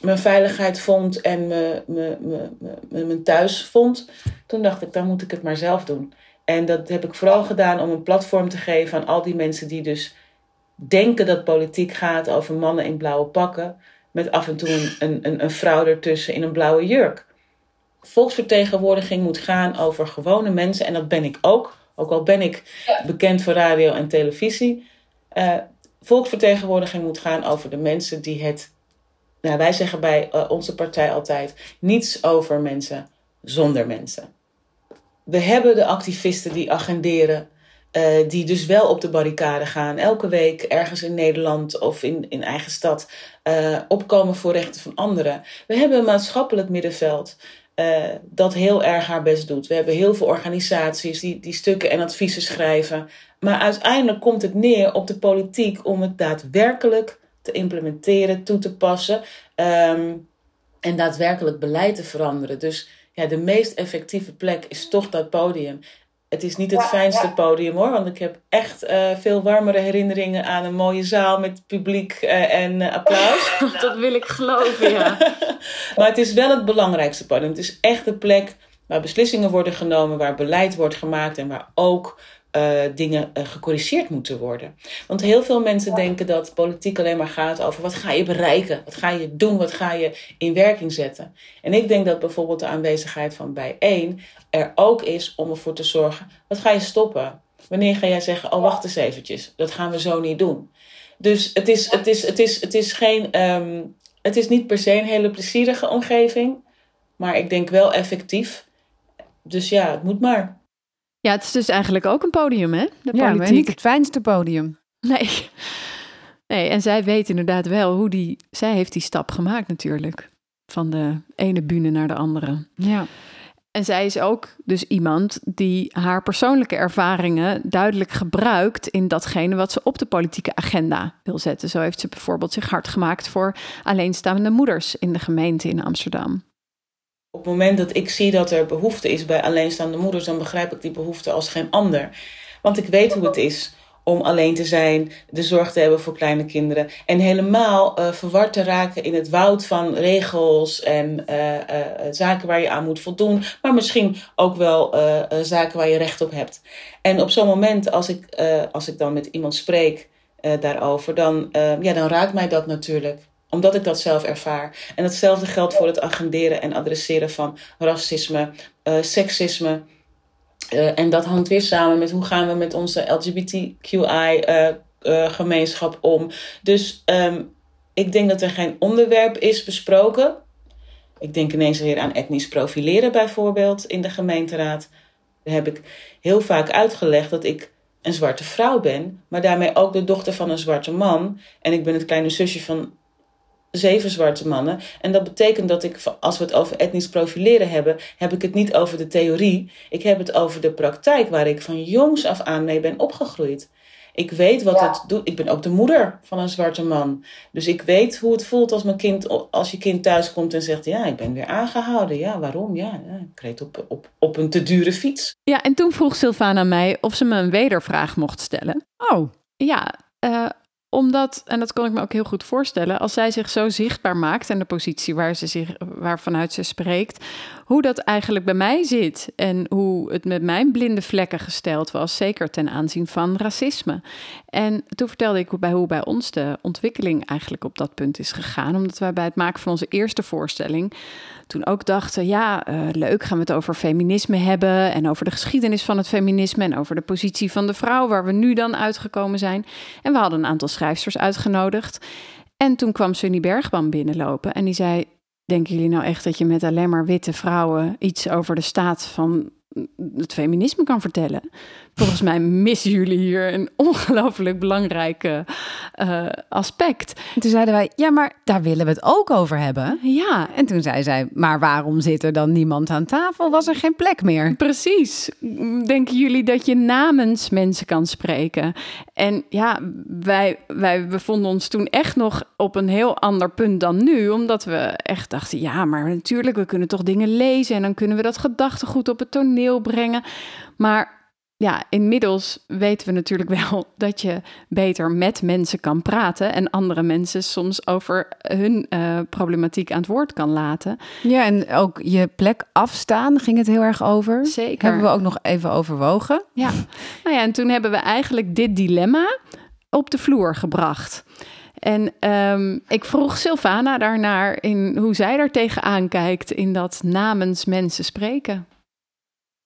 E: mijn veiligheid vond en me, me, me, me, mijn thuis vond, toen dacht ik, dan moet ik het maar zelf doen. En dat heb ik vooral gedaan om een platform te geven aan al die mensen die dus denken dat politiek gaat over mannen in blauwe pakken, met af en toe een, een, een vrouw ertussen in een blauwe jurk. Volksvertegenwoordiging moet gaan over gewone mensen, en dat ben ik ook, ook al ben ik bekend voor radio en televisie. Uh, volksvertegenwoordiging moet gaan over de mensen die het. Nou, wij zeggen bij uh, onze partij altijd: niets over mensen zonder mensen. We hebben de activisten die agenderen, uh, die dus wel op de barricade gaan, elke week ergens in Nederland of in, in eigen stad uh, opkomen voor rechten van anderen. We hebben een maatschappelijk middenveld. Uh, dat heel erg haar best doet. We hebben heel veel organisaties die, die stukken en adviezen schrijven. Maar uiteindelijk komt het neer op de politiek om het daadwerkelijk te implementeren, toe te passen um, en daadwerkelijk beleid te veranderen. Dus ja, de meest effectieve plek is toch dat podium. Het is niet het fijnste podium hoor, want ik heb echt uh, veel warmere herinneringen aan een mooie zaal met publiek uh, en uh, applaus.
F: Dat wil ik geloven, ja.
E: maar het is wel het belangrijkste podium. Het is echt de plek waar beslissingen worden genomen, waar beleid wordt gemaakt en waar ook uh, dingen uh, gecorrigeerd moeten worden. Want heel veel mensen denken dat politiek alleen maar gaat over wat ga je bereiken, wat ga je doen, wat ga je in werking zetten. En ik denk dat bijvoorbeeld de aanwezigheid van bijeen er ook is om ervoor te zorgen, wat ga je stoppen? Wanneer ga jij zeggen, oh wacht eens eventjes, dat gaan we zo niet doen. Dus het is, het is, het is, het is geen, um, het is niet per se een hele plezierige omgeving, maar ik denk wel effectief. Dus ja, het moet maar.
D: Ja, het is dus eigenlijk ook een podium, hè? De
C: ja, maar niet het fijnste podium.
D: Nee. Nee, en zij weet inderdaad wel hoe die... Zij heeft die stap gemaakt natuurlijk. Van de ene bühne naar de andere.
C: Ja.
D: En zij is ook dus iemand die haar persoonlijke ervaringen duidelijk gebruikt in datgene wat ze op de politieke agenda wil zetten. Zo heeft ze bijvoorbeeld zich hard gemaakt voor alleenstaande moeders in de gemeente in Amsterdam.
E: Op het moment dat ik zie dat er behoefte is bij alleenstaande moeders, dan begrijp ik die behoefte als geen ander. Want ik weet hoe het is om alleen te zijn, de zorg te hebben voor kleine kinderen. En helemaal uh, verward te raken in het woud van regels en uh, uh, zaken waar je aan moet voldoen. Maar misschien ook wel zaken waar je recht op hebt. En op zo'n moment, als ik, als ik dan met iemand spreek daarover, dan, ja, dan raakt mij dat natuurlijk omdat ik dat zelf ervaar. En hetzelfde geldt voor het agenderen en adresseren van racisme, seksisme. Uh, en dat hangt weer samen met hoe gaan we met onze LGBTQI-gemeenschap uh, uh, om. Dus um, ik denk dat er geen onderwerp is besproken. Ik denk ineens weer aan etnisch profileren bijvoorbeeld in de gemeenteraad. Daar heb ik heel vaak uitgelegd dat ik een zwarte vrouw ben, maar daarmee ook de dochter van een zwarte man. En ik ben het kleine zusje van zeven zwarte mannen. En dat betekent dat ik, als we het over etnisch profileren hebben, heb ik het niet over de theorie. Ik heb het over de praktijk waar ik van jongs af aan mee ben opgegroeid. Ik weet wat het doet. Ik ben ook de moeder van een zwarte man. Dus ik weet hoe het voelt als, mijn kind, als je kind thuis komt en zegt: Ja, ik ben weer aangehouden. Ja, waarom? Ja, ik reed op, op, op een te dure fiets.
D: Ja, en toen vroeg Sylvana mij of ze me een wedervraag mocht stellen.
C: Oh.
D: Ja, uh, omdat, en dat kon ik me ook heel goed voorstellen, als zij zich zo zichtbaar maakt en de positie waar ze zich, waarvanuit ze spreekt, hoe dat eigenlijk bij mij zit en hoe het met mijn blinde vlekken gesteld was, zeker ten aanzien van racisme. En toen vertelde ik hoe bij, hoe bij ons de ontwikkeling eigenlijk op dat punt is gegaan, omdat wij bij het maken van onze eerste voorstelling toen ook dachten, ja, uh, leuk, gaan we het over feminisme hebben en over de geschiedenis van het feminisme en over de positie van de vrouw, waar we nu dan uitgekomen zijn. En we hadden een aantal schrijfsters uitgenodigd. En toen kwam Sunny Bergman binnenlopen en die zei, denken jullie nou echt dat je met alleen maar witte vrouwen iets over de staat van het feminisme kan vertellen. Volgens mij missen jullie hier een ongelooflijk belangrijk uh, aspect.
C: En toen zeiden wij, ja, maar daar willen we het ook over hebben.
D: Ja.
C: En toen zei zij, maar waarom zit er dan niemand aan tafel? Was er geen plek meer?
D: Precies. Denken jullie dat je namens mensen kan spreken? En ja, wij, wij bevonden ons toen echt nog op een heel ander punt dan nu. Omdat we echt dachten, ja, maar natuurlijk, we kunnen toch dingen lezen... en dan kunnen we dat gedachtegoed op het toneel brengen. Maar ja, inmiddels weten we natuurlijk wel dat je beter met mensen kan praten en andere mensen soms over hun uh, problematiek aan het woord kan laten.
C: Ja, en ook je plek afstaan ging het heel erg over.
D: Zeker.
C: Hebben we ook nog even overwogen.
D: Ja, nou ja, en toen hebben we eigenlijk dit dilemma op de vloer gebracht. En um, ik vroeg Sylvana daarnaar in hoe zij daar tegenaan kijkt in dat namens mensen spreken.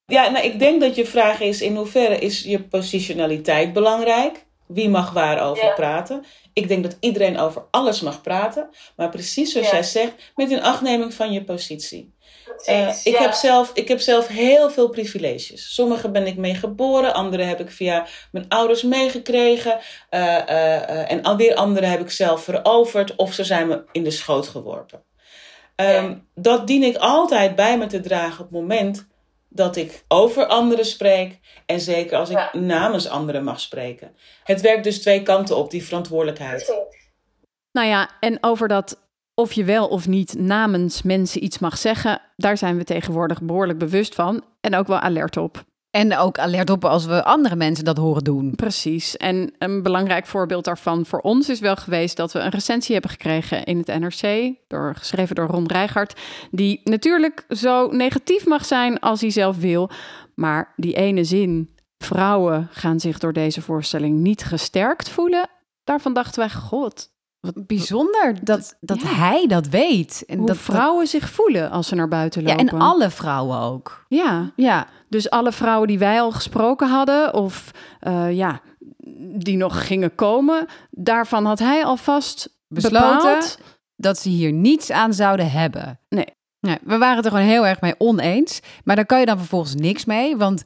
E: Ja, nou, ik denk dat je vraag is: in hoeverre is je positionaliteit belangrijk? Wie mag waarover ja. praten? Ik denk dat iedereen over alles mag praten, maar precies zoals ja. jij zegt, met een achtneming van je positie. Uh, ik, ja. heb zelf, ik heb zelf heel veel privileges. Sommige ben ik mee geboren, andere heb ik via mijn ouders meegekregen. Uh, uh, en alweer andere heb ik zelf veroverd of ze zijn me in de schoot geworpen. Um, dat dien ik altijd bij me te dragen op het moment dat ik over anderen spreek en zeker als ik ja. namens anderen mag spreken. Het werkt dus twee kanten op, die verantwoordelijkheid.
D: Nou ja, en over dat of je wel of niet namens mensen iets mag zeggen, daar zijn we tegenwoordig behoorlijk bewust van en ook wel alert op.
C: En ook alert op als we andere mensen dat horen doen.
D: Precies. En een belangrijk voorbeeld daarvan voor ons is wel geweest dat we een recensie hebben gekregen in het NRC, door, geschreven door Ron Rijgaard, die natuurlijk zo negatief mag zijn als hij zelf wil. Maar die ene zin, vrouwen gaan zich door deze voorstelling niet gesterkt voelen, daarvan dachten wij, god,
C: wat bijzonder dat, dat ja. hij dat weet.
D: En Hoe dat vrouwen zich voelen als ze naar buiten lopen.
C: Ja, en alle vrouwen ook.
D: Ja,
C: ja.
D: Dus alle vrouwen die wij al gesproken hadden, of uh, ja, die nog gingen komen, daarvan had hij alvast besloten bepaald...
C: dat ze hier niets aan zouden hebben.
D: Nee.
C: Nee, we waren het er gewoon heel erg mee oneens. Maar daar kan je dan vervolgens niks mee. Want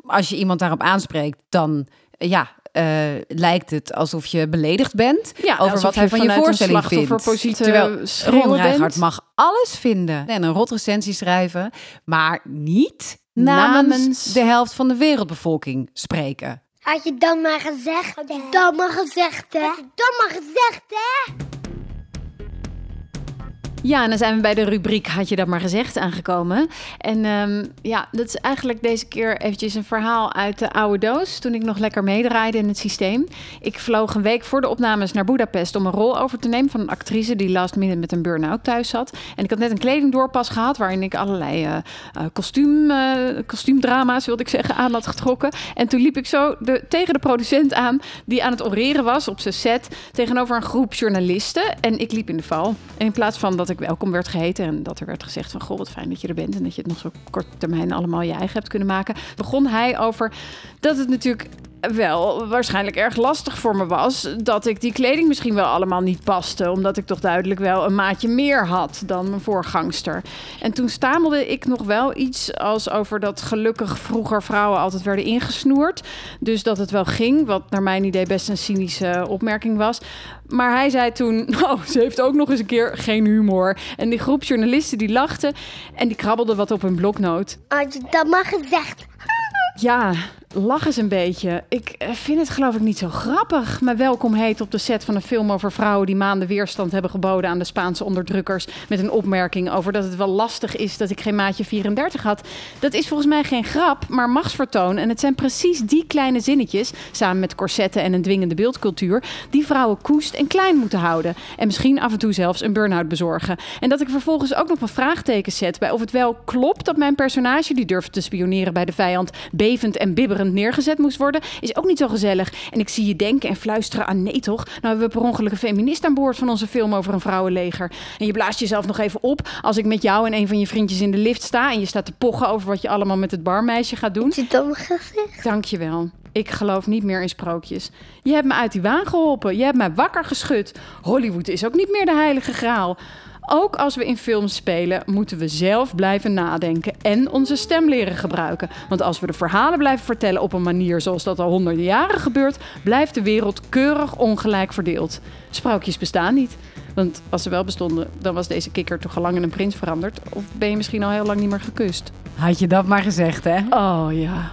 C: als je iemand daarop aanspreekt, dan ja, uh, lijkt het alsof je beledigd bent
D: ja,
C: over wat hij van je voorstelling vindt.
D: Terwijl
C: Ron Rijgaard mag alles vinden en een rot recensie schrijven, maar niet namens, namens de helft van de wereldbevolking spreken.
B: Had je dan maar gezegd, had je dan maar gezegd, hè? Had je dan maar gezegd, hè?
D: Ja, en dan zijn we bij de rubriek Had je dat maar gezegd aangekomen. En ehm, ja, dat is eigenlijk deze keer eventjes een verhaal uit de oude doos. Toen ik nog lekker meedraaide in het systeem. Ik vloog een week voor de opnames naar Budapest om een rol over te nemen van een actrice die last minute met een burn-out thuis zat. En ik had net een kledingdoorpas gehad waarin ik allerlei eh, kostuum, eh, kostuumdrama's, wilde ik zeggen, aan had getrokken. En toen liep ik zo tegen de producent aan die aan het oreren was op zijn set tegenover een groep journalisten. En ik liep in de val. En in plaats van dat ik welkom werd geheten en dat er werd gezegd van goh, wat fijn dat je er bent en dat je het nog zo kort termijn allemaal je eigen hebt kunnen maken, begon hij over dat het natuurlijk wel waarschijnlijk erg lastig voor me was dat ik die kleding misschien wel allemaal niet paste, omdat ik toch duidelijk wel een maatje meer had dan mijn voorgangster. En toen stamelde ik nog wel iets als over dat gelukkig vroeger vrouwen altijd werden ingesnoerd, dus dat het wel ging, wat naar mijn idee best een cynische opmerking was. Maar hij zei toen, oh, ze heeft ook nog eens een keer geen humor. En die groep journalisten die lachten en die krabbelden wat op hun bloknoot.
B: Had je dat maar gezegd?
D: Ja, lach eens een beetje. Ik eh, vind het geloof ik niet zo grappig. Maar welkom heet op de set van een film over vrouwen die maanden weerstand hebben geboden aan de Spaanse onderdrukkers. Met een opmerking over dat het wel lastig is dat ik geen maatje 34 had. Dat is volgens mij geen grap, maar machtsvertoon. En het zijn precies die kleine zinnetjes, samen met corsetten en een dwingende beeldcultuur, die vrouwen koest en klein moeten houden. En misschien af en toe zelfs een burn-out bezorgen. En dat ik vervolgens ook nog een vraagteken zet bij of het wel klopt dat mijn personage, die durft te spioneren bij de vijand, bevend en bibberend neergezet moest worden, is ook niet zo gezellig. En ik zie je denken en fluisteren aan nee toch? Nou hebben we per ongeluk een feminist aan boord van onze film over een vrouwenleger. En je blaast jezelf nog even op als ik met jou en een van je vriendjes in de lift sta en je staat te pochen over wat je allemaal met het barmeisje gaat doen.
B: Zit dan gezegd?
D: Dankjewel. Ik geloof niet meer in sprookjes. Je hebt me uit die waan geholpen. Je hebt mij wakker geschud. Hollywood is ook niet meer de heilige graal. Ook als we in films spelen, moeten we zelf blijven nadenken en onze stem leren gebruiken. Want als we de verhalen blijven vertellen op een manier zoals dat al honderden jaren gebeurt, blijft de wereld keurig ongelijk verdeeld. Sprookjes bestaan niet. Want als ze wel bestonden, dan was deze kikker toch al lang in een prins veranderd. Of ben je misschien al heel lang niet meer gekust?
C: Had je dat maar gezegd, hè?
D: Oh ja.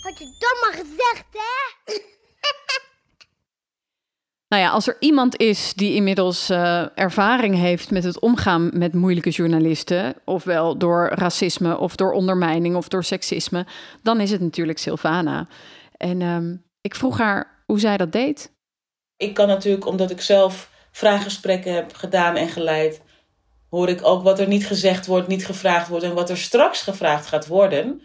B: Had je dat maar gezegd, hè?
D: Nou ja, als er iemand is die inmiddels uh, ervaring heeft met het omgaan met moeilijke journalisten, ofwel door racisme of door ondermijning of door seksisme, dan is het natuurlijk Sylvana. En um, ik vroeg haar hoe zij dat deed.
E: Ik kan natuurlijk, omdat ik zelf vraaggesprekken heb gedaan en geleid, hoor ik ook wat er niet gezegd wordt, niet gevraagd wordt en wat er straks gevraagd gaat worden.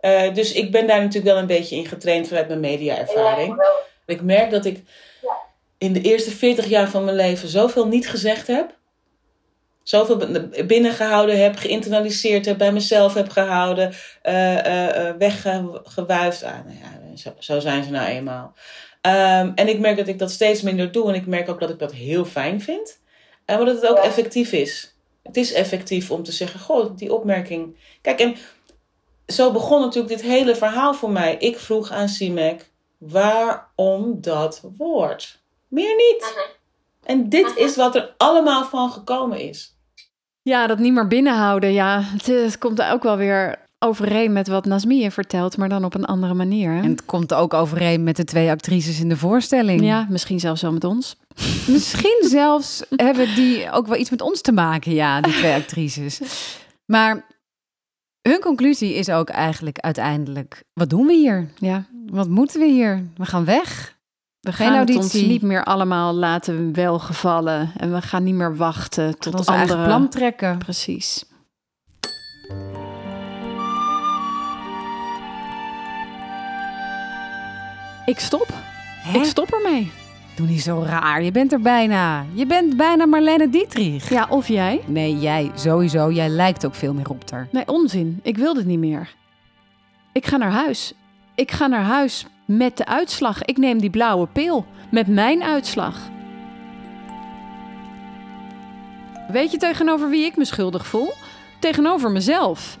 E: Uh, dus ik ben daar natuurlijk wel een beetje in getraind vanuit mijn mediaervaring. Ik merk dat ik in de eerste 40 jaar van mijn leven zoveel niet gezegd heb. Zoveel binnengehouden heb, geïnternaliseerd heb, bij mezelf heb gehouden, uh, uh. Ah, nou ja, zo, zijn ze nou eenmaal. Um, en ik merk dat ik dat steeds minder doe. En ik merk ook dat ik dat heel fijn vind. En maar dat het ook effectief is. Het is effectief om te zeggen: Goh, die opmerking. Kijk, en zo begon natuurlijk dit hele verhaal voor mij. Ik vroeg aan Simek: waarom dat woord? Meer niet.
B: Mhm.
E: En dit is wat er allemaal van gekomen is.
D: Ja, dat niet meer binnenhouden. Ja, het, het komt ook wel weer overeen met wat Nasmie vertelt, maar dan op een andere manier. Hè?
C: En het komt ook overeen met de twee actrices in de voorstelling.
D: Ja, misschien zelfs wel met ons.
C: Misschien zelfs hebben die ook wel iets met ons te maken, ja, die twee actrices. Maar hun conclusie is ook eigenlijk uiteindelijk: wat doen we hier?
D: Ja.
C: Wat moeten we hier? We gaan weg.
D: We gaan het ons niet meer allemaal laten welgevallen. En we gaan niet meer wachten tot
C: ons
D: andere...
C: eigen plan trekken.
D: Precies. Ik stop.
C: Hè?
D: Ik stop ermee.
C: Doe niet zo raar. Je bent er bijna. Je bent bijna Marlene Dietrich.
D: Ja, of jij?
C: Nee, jij sowieso. Jij lijkt ook veel meer op haar.
D: Nee, onzin. Ik wil dit niet meer. Ik ga naar huis. Ik ga naar huis met de uitslag. Ik neem die blauwe pil met mijn uitslag. Weet je tegenover wie ik me schuldig voel? Tegenover mezelf.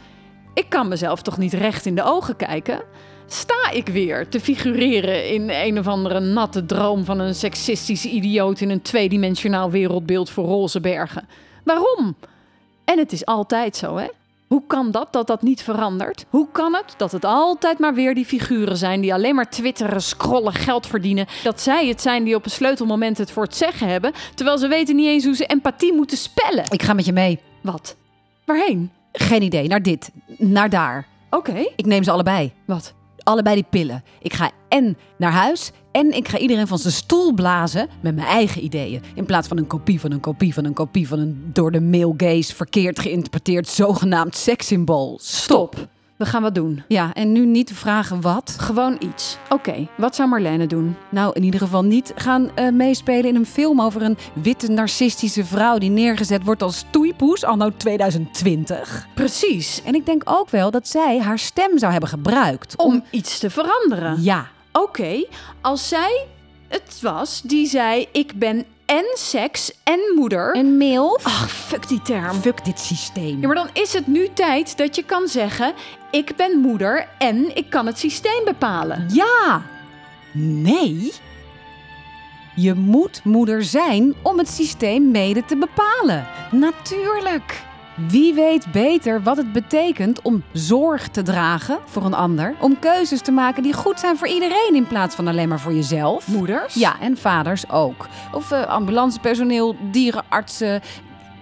D: Ik kan mezelf toch niet recht in de ogen kijken? Sta ik weer te figureren in een of andere natte droom van een seksistische idioot in een tweedimensionaal wereldbeeld voor roze bergen? Waarom? En het is altijd zo, hè? Hoe kan dat, dat dat niet verandert? Hoe kan het dat het altijd maar weer die figuren zijn die alleen maar twitteren, scrollen, geld verdienen? Dat zij het zijn die op een sleutelmoment het voor het zeggen hebben, terwijl ze weten niet eens hoe ze empathie moeten spellen.
C: Ik ga met je mee.
D: Wat? Waarheen?
C: Geen idee. Naar dit. Naar daar.
D: Oké.
C: Ik neem ze allebei.
D: Wat?
C: Allebei die pillen. Ik ga en naar huis en ik ga iedereen van zijn stoel blazen met mijn eigen ideeën. In plaats van een kopie van een kopie van een kopie van een door de male gaze verkeerd geïnterpreteerd zogenaamd sekssymbool.
D: Stop. We gaan wat doen.
C: Ja, en nu niet vragen wat.
D: Gewoon iets. Oké, wat zou Marlene doen?
C: Nou, in ieder geval niet gaan uh, meespelen in een film over een witte narcistische vrouw die neergezet wordt als stoeipoes anno 2020.
D: Precies.
C: En ik denk ook wel dat zij haar stem zou hebben gebruikt
D: om, om iets te veranderen.
C: Ja.
D: Oké, als zij het was die zei: Ik ben en seks en moeder.
C: En milf.
D: Ach, fuck die term.
C: Fuck dit systeem.
D: Ja, maar dan is het nu tijd dat je kan zeggen: Ik ben moeder en ik kan het systeem bepalen.
C: Ja. Nee. Je moet moeder zijn om het systeem mede te bepalen. Natuurlijk. Wie weet beter wat het betekent om zorg te dragen voor een ander? Om keuzes te maken die goed zijn voor iedereen in plaats van alleen maar voor jezelf?
D: Moeders?
C: Ja, en vaders ook. Of uh, ambulancepersoneel, dierenartsen,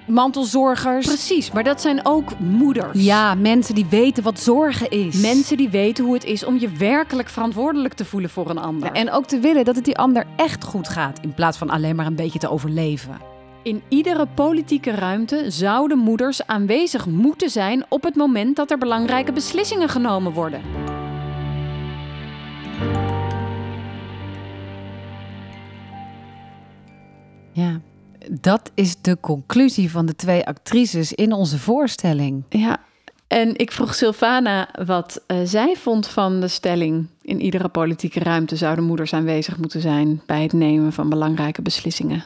C: mantelzorgers.
D: Precies, maar dat zijn ook moeders.
C: Ja, mensen die weten wat zorgen is.
D: Mensen die weten hoe het is om je werkelijk verantwoordelijk te voelen voor een ander.
C: En ook te willen dat het die ander echt goed gaat, in plaats van alleen maar een beetje te overleven.
D: In iedere politieke ruimte zouden moeders aanwezig moeten zijn op het moment dat er belangrijke beslissingen genomen worden.
C: Ja, dat is de conclusie van de twee actrices in onze voorstelling.
D: Ja, en ik vroeg Sylvana wat uh, zij vond van de stelling: in iedere politieke ruimte zouden moeders aanwezig moeten zijn bij het nemen van belangrijke beslissingen.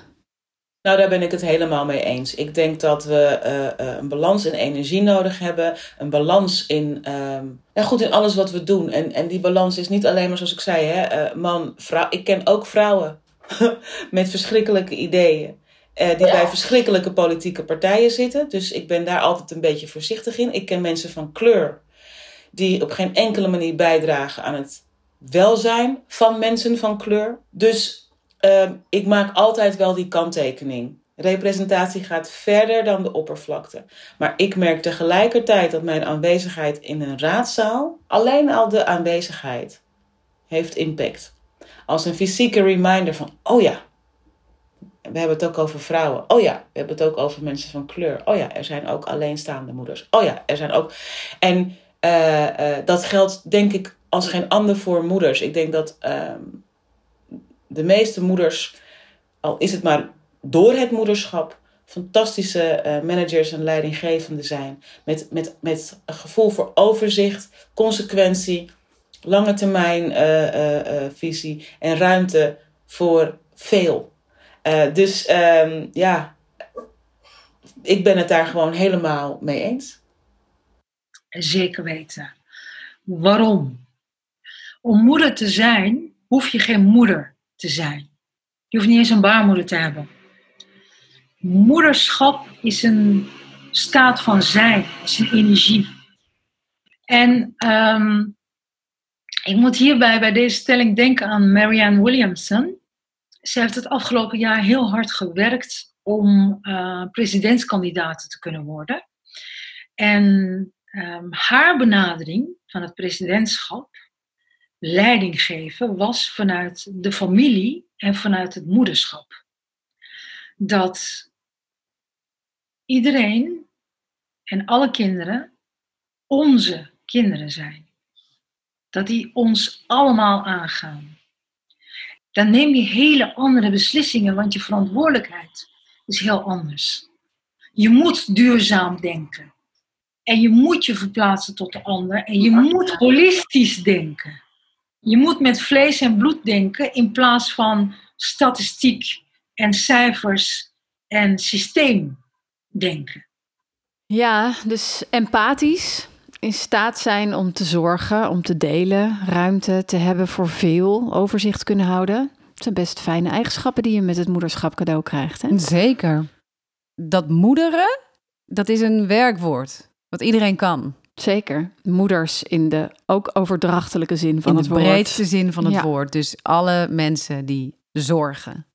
E: Nou, daar ben ik het helemaal mee eens. Ik denk dat we uh, een balans in energie nodig hebben. Een balans in, uh, ja, goed, in alles wat we doen. En, en die balans is niet alleen maar zoals ik zei, hè, uh, man, vrouw. Ik ken ook vrouwen met verschrikkelijke ideeën. Die bij verschrikkelijke politieke partijen zitten. Dus ik ben daar altijd een beetje voorzichtig in. Ik ken mensen van kleur die op geen enkele manier bijdragen aan het welzijn van mensen van kleur. Dus uh, ik maak altijd wel die kanttekening. Representatie gaat verder dan de oppervlakte. Maar ik merk tegelijkertijd dat mijn aanwezigheid in een raadzaal, alleen al de aanwezigheid, heeft impact. Als een fysieke reminder van, oh ja, we hebben het ook over vrouwen. Oh ja, we hebben het ook over mensen van kleur. Oh ja, er zijn ook alleenstaande moeders. Oh ja, er zijn ook. En uh, uh, dat geldt denk ik als geen ander voor moeders. Ik denk dat. Uh, de meeste moeders, al is het maar door het moederschap, fantastische uh, managers en leidinggevenden zijn. Met, met, met een gevoel voor overzicht, consequentie, lange termijn visie en ruimte voor veel. Dus um, ja, ik ben het daar gewoon helemaal mee eens.
G: Zeker weten. Waarom? Om moeder te zijn hoef je geen moeder te zijn. Je hoeft niet eens een baarmoeder te hebben. Moederschap is een staat van zijn, is een energie. En um, ik moet hierbij bij deze stelling denken aan Marianne Williamson. Ze heeft het afgelopen jaar heel hard gewerkt om uh, presidentskandidaat te kunnen worden. En um, haar benadering van het presidentschap leiding geven was vanuit de familie en vanuit het moederschap. Dat iedereen en alle kinderen onze kinderen zijn. Dat die ons allemaal aangaan. Dan neem je hele andere beslissingen, want je verantwoordelijkheid is heel anders. Je moet duurzaam denken. En je moet je verplaatsen tot de ander. En je moet holistisch denken. Je moet met vlees en bloed denken in plaats van statistiek en cijfers en systeem denken.
D: Ja, dus empathisch, in staat zijn om te zorgen, om te delen, ruimte te hebben voor veel, overzicht kunnen houden. Het zijn best fijne eigenschappen die je met het moederschap cadeau krijgt. Hè?
C: Zeker. Dat moederen, dat is een werkwoord. Wat iedereen kan.
D: Zeker. Moeders in de ook overdrachtelijke zin van
C: in
D: het
C: de
D: woord.
C: breedste zin van het
D: Ja.
C: woord. Dus alle mensen die zorgen.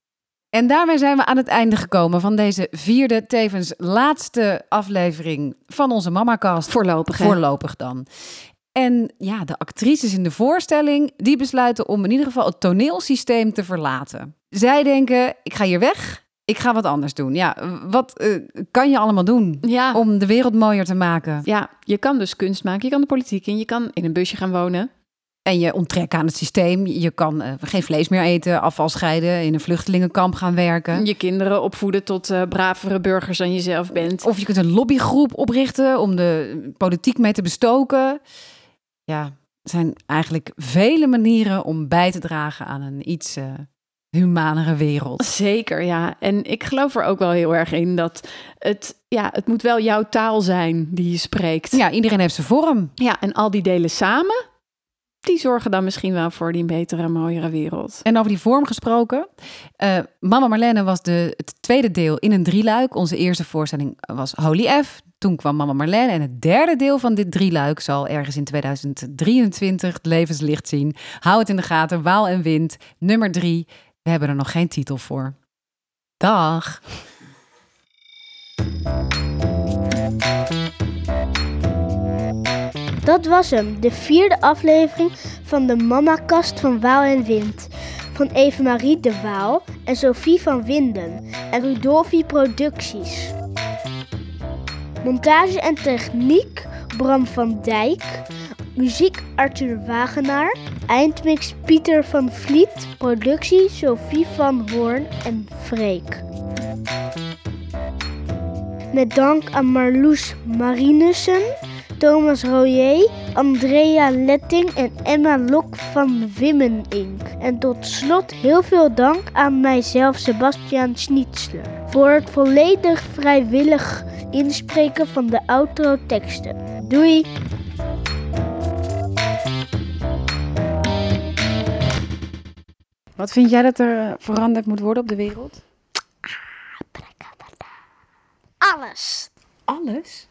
C: En daarmee zijn we aan het einde gekomen van deze vierde, tevens laatste aflevering van onze Mamakast.
D: Voorlopig, hè?
C: Voorlopig dan. En ja, de actrices in de voorstelling, die besluiten om in ieder geval het toneelsysteem te verlaten. Zij denken, ik ga hier weg, ik ga wat anders doen. Ja, wat eh, kan je allemaal doen
D: Ja.
C: om de wereld mooier te maken?
D: Ja, je kan dus kunst maken, je kan de politiek in, je kan in een busje gaan wonen.
C: En je onttrekken aan het systeem. Je kan eh, geen vlees meer eten, afval scheiden, in een vluchtelingenkamp gaan werken.
D: Je kinderen opvoeden tot eh, bravere burgers dan je zelf bent.
C: Of je kunt een lobbygroep oprichten om de politiek mee te bestoken. Ja, er zijn eigenlijk vele manieren om bij te dragen aan een iets eh, humanere wereld.
D: Zeker, ja. En ik geloof er ook wel heel erg in dat het, ja, het moet wel jouw taal zijn die je spreekt.
C: Ja, iedereen heeft zijn vorm.
D: Ja, en al die delen samen, die zorgen dan misschien wel voor die betere, mooiere wereld.
C: En over die vorm gesproken. eh, Mama Marlene was de, het tweede deel in een drieluik. Onze eerste voorstelling was Holy F. Toen kwam Mama Marlene. En het derde deel van dit drieluik zal ergens in 2023 het levenslicht zien. Hou het in de gaten. Waal en Wind. Nummer drie. We hebben er nog geen titel voor. Dag.
A: Dat was hem, de vierde aflevering van de Mama-kast van Waal en Wind. Van Eve-Marie de Waal en Sophie van Winden en Rudolfi Producties. Montage en techniek Bram van Dijk. Muziek Arthur Wagenaar. Eindmix Pieter van Vliet. Productie Sophie van Hoorn en Freek. Met dank aan Marloes Marinussen. Thomas Royer, Andrea Letting en Emma Lok van Wimmen Inc. En tot slot heel veel dank aan mijzelf, Sebastian Schnitzler, voor het volledig vrijwillig inspreken van de outro-teksten. Doei!
C: Wat vind jij dat er eh, veranderd moet worden op de wereld?
A: Alles!
C: Alles?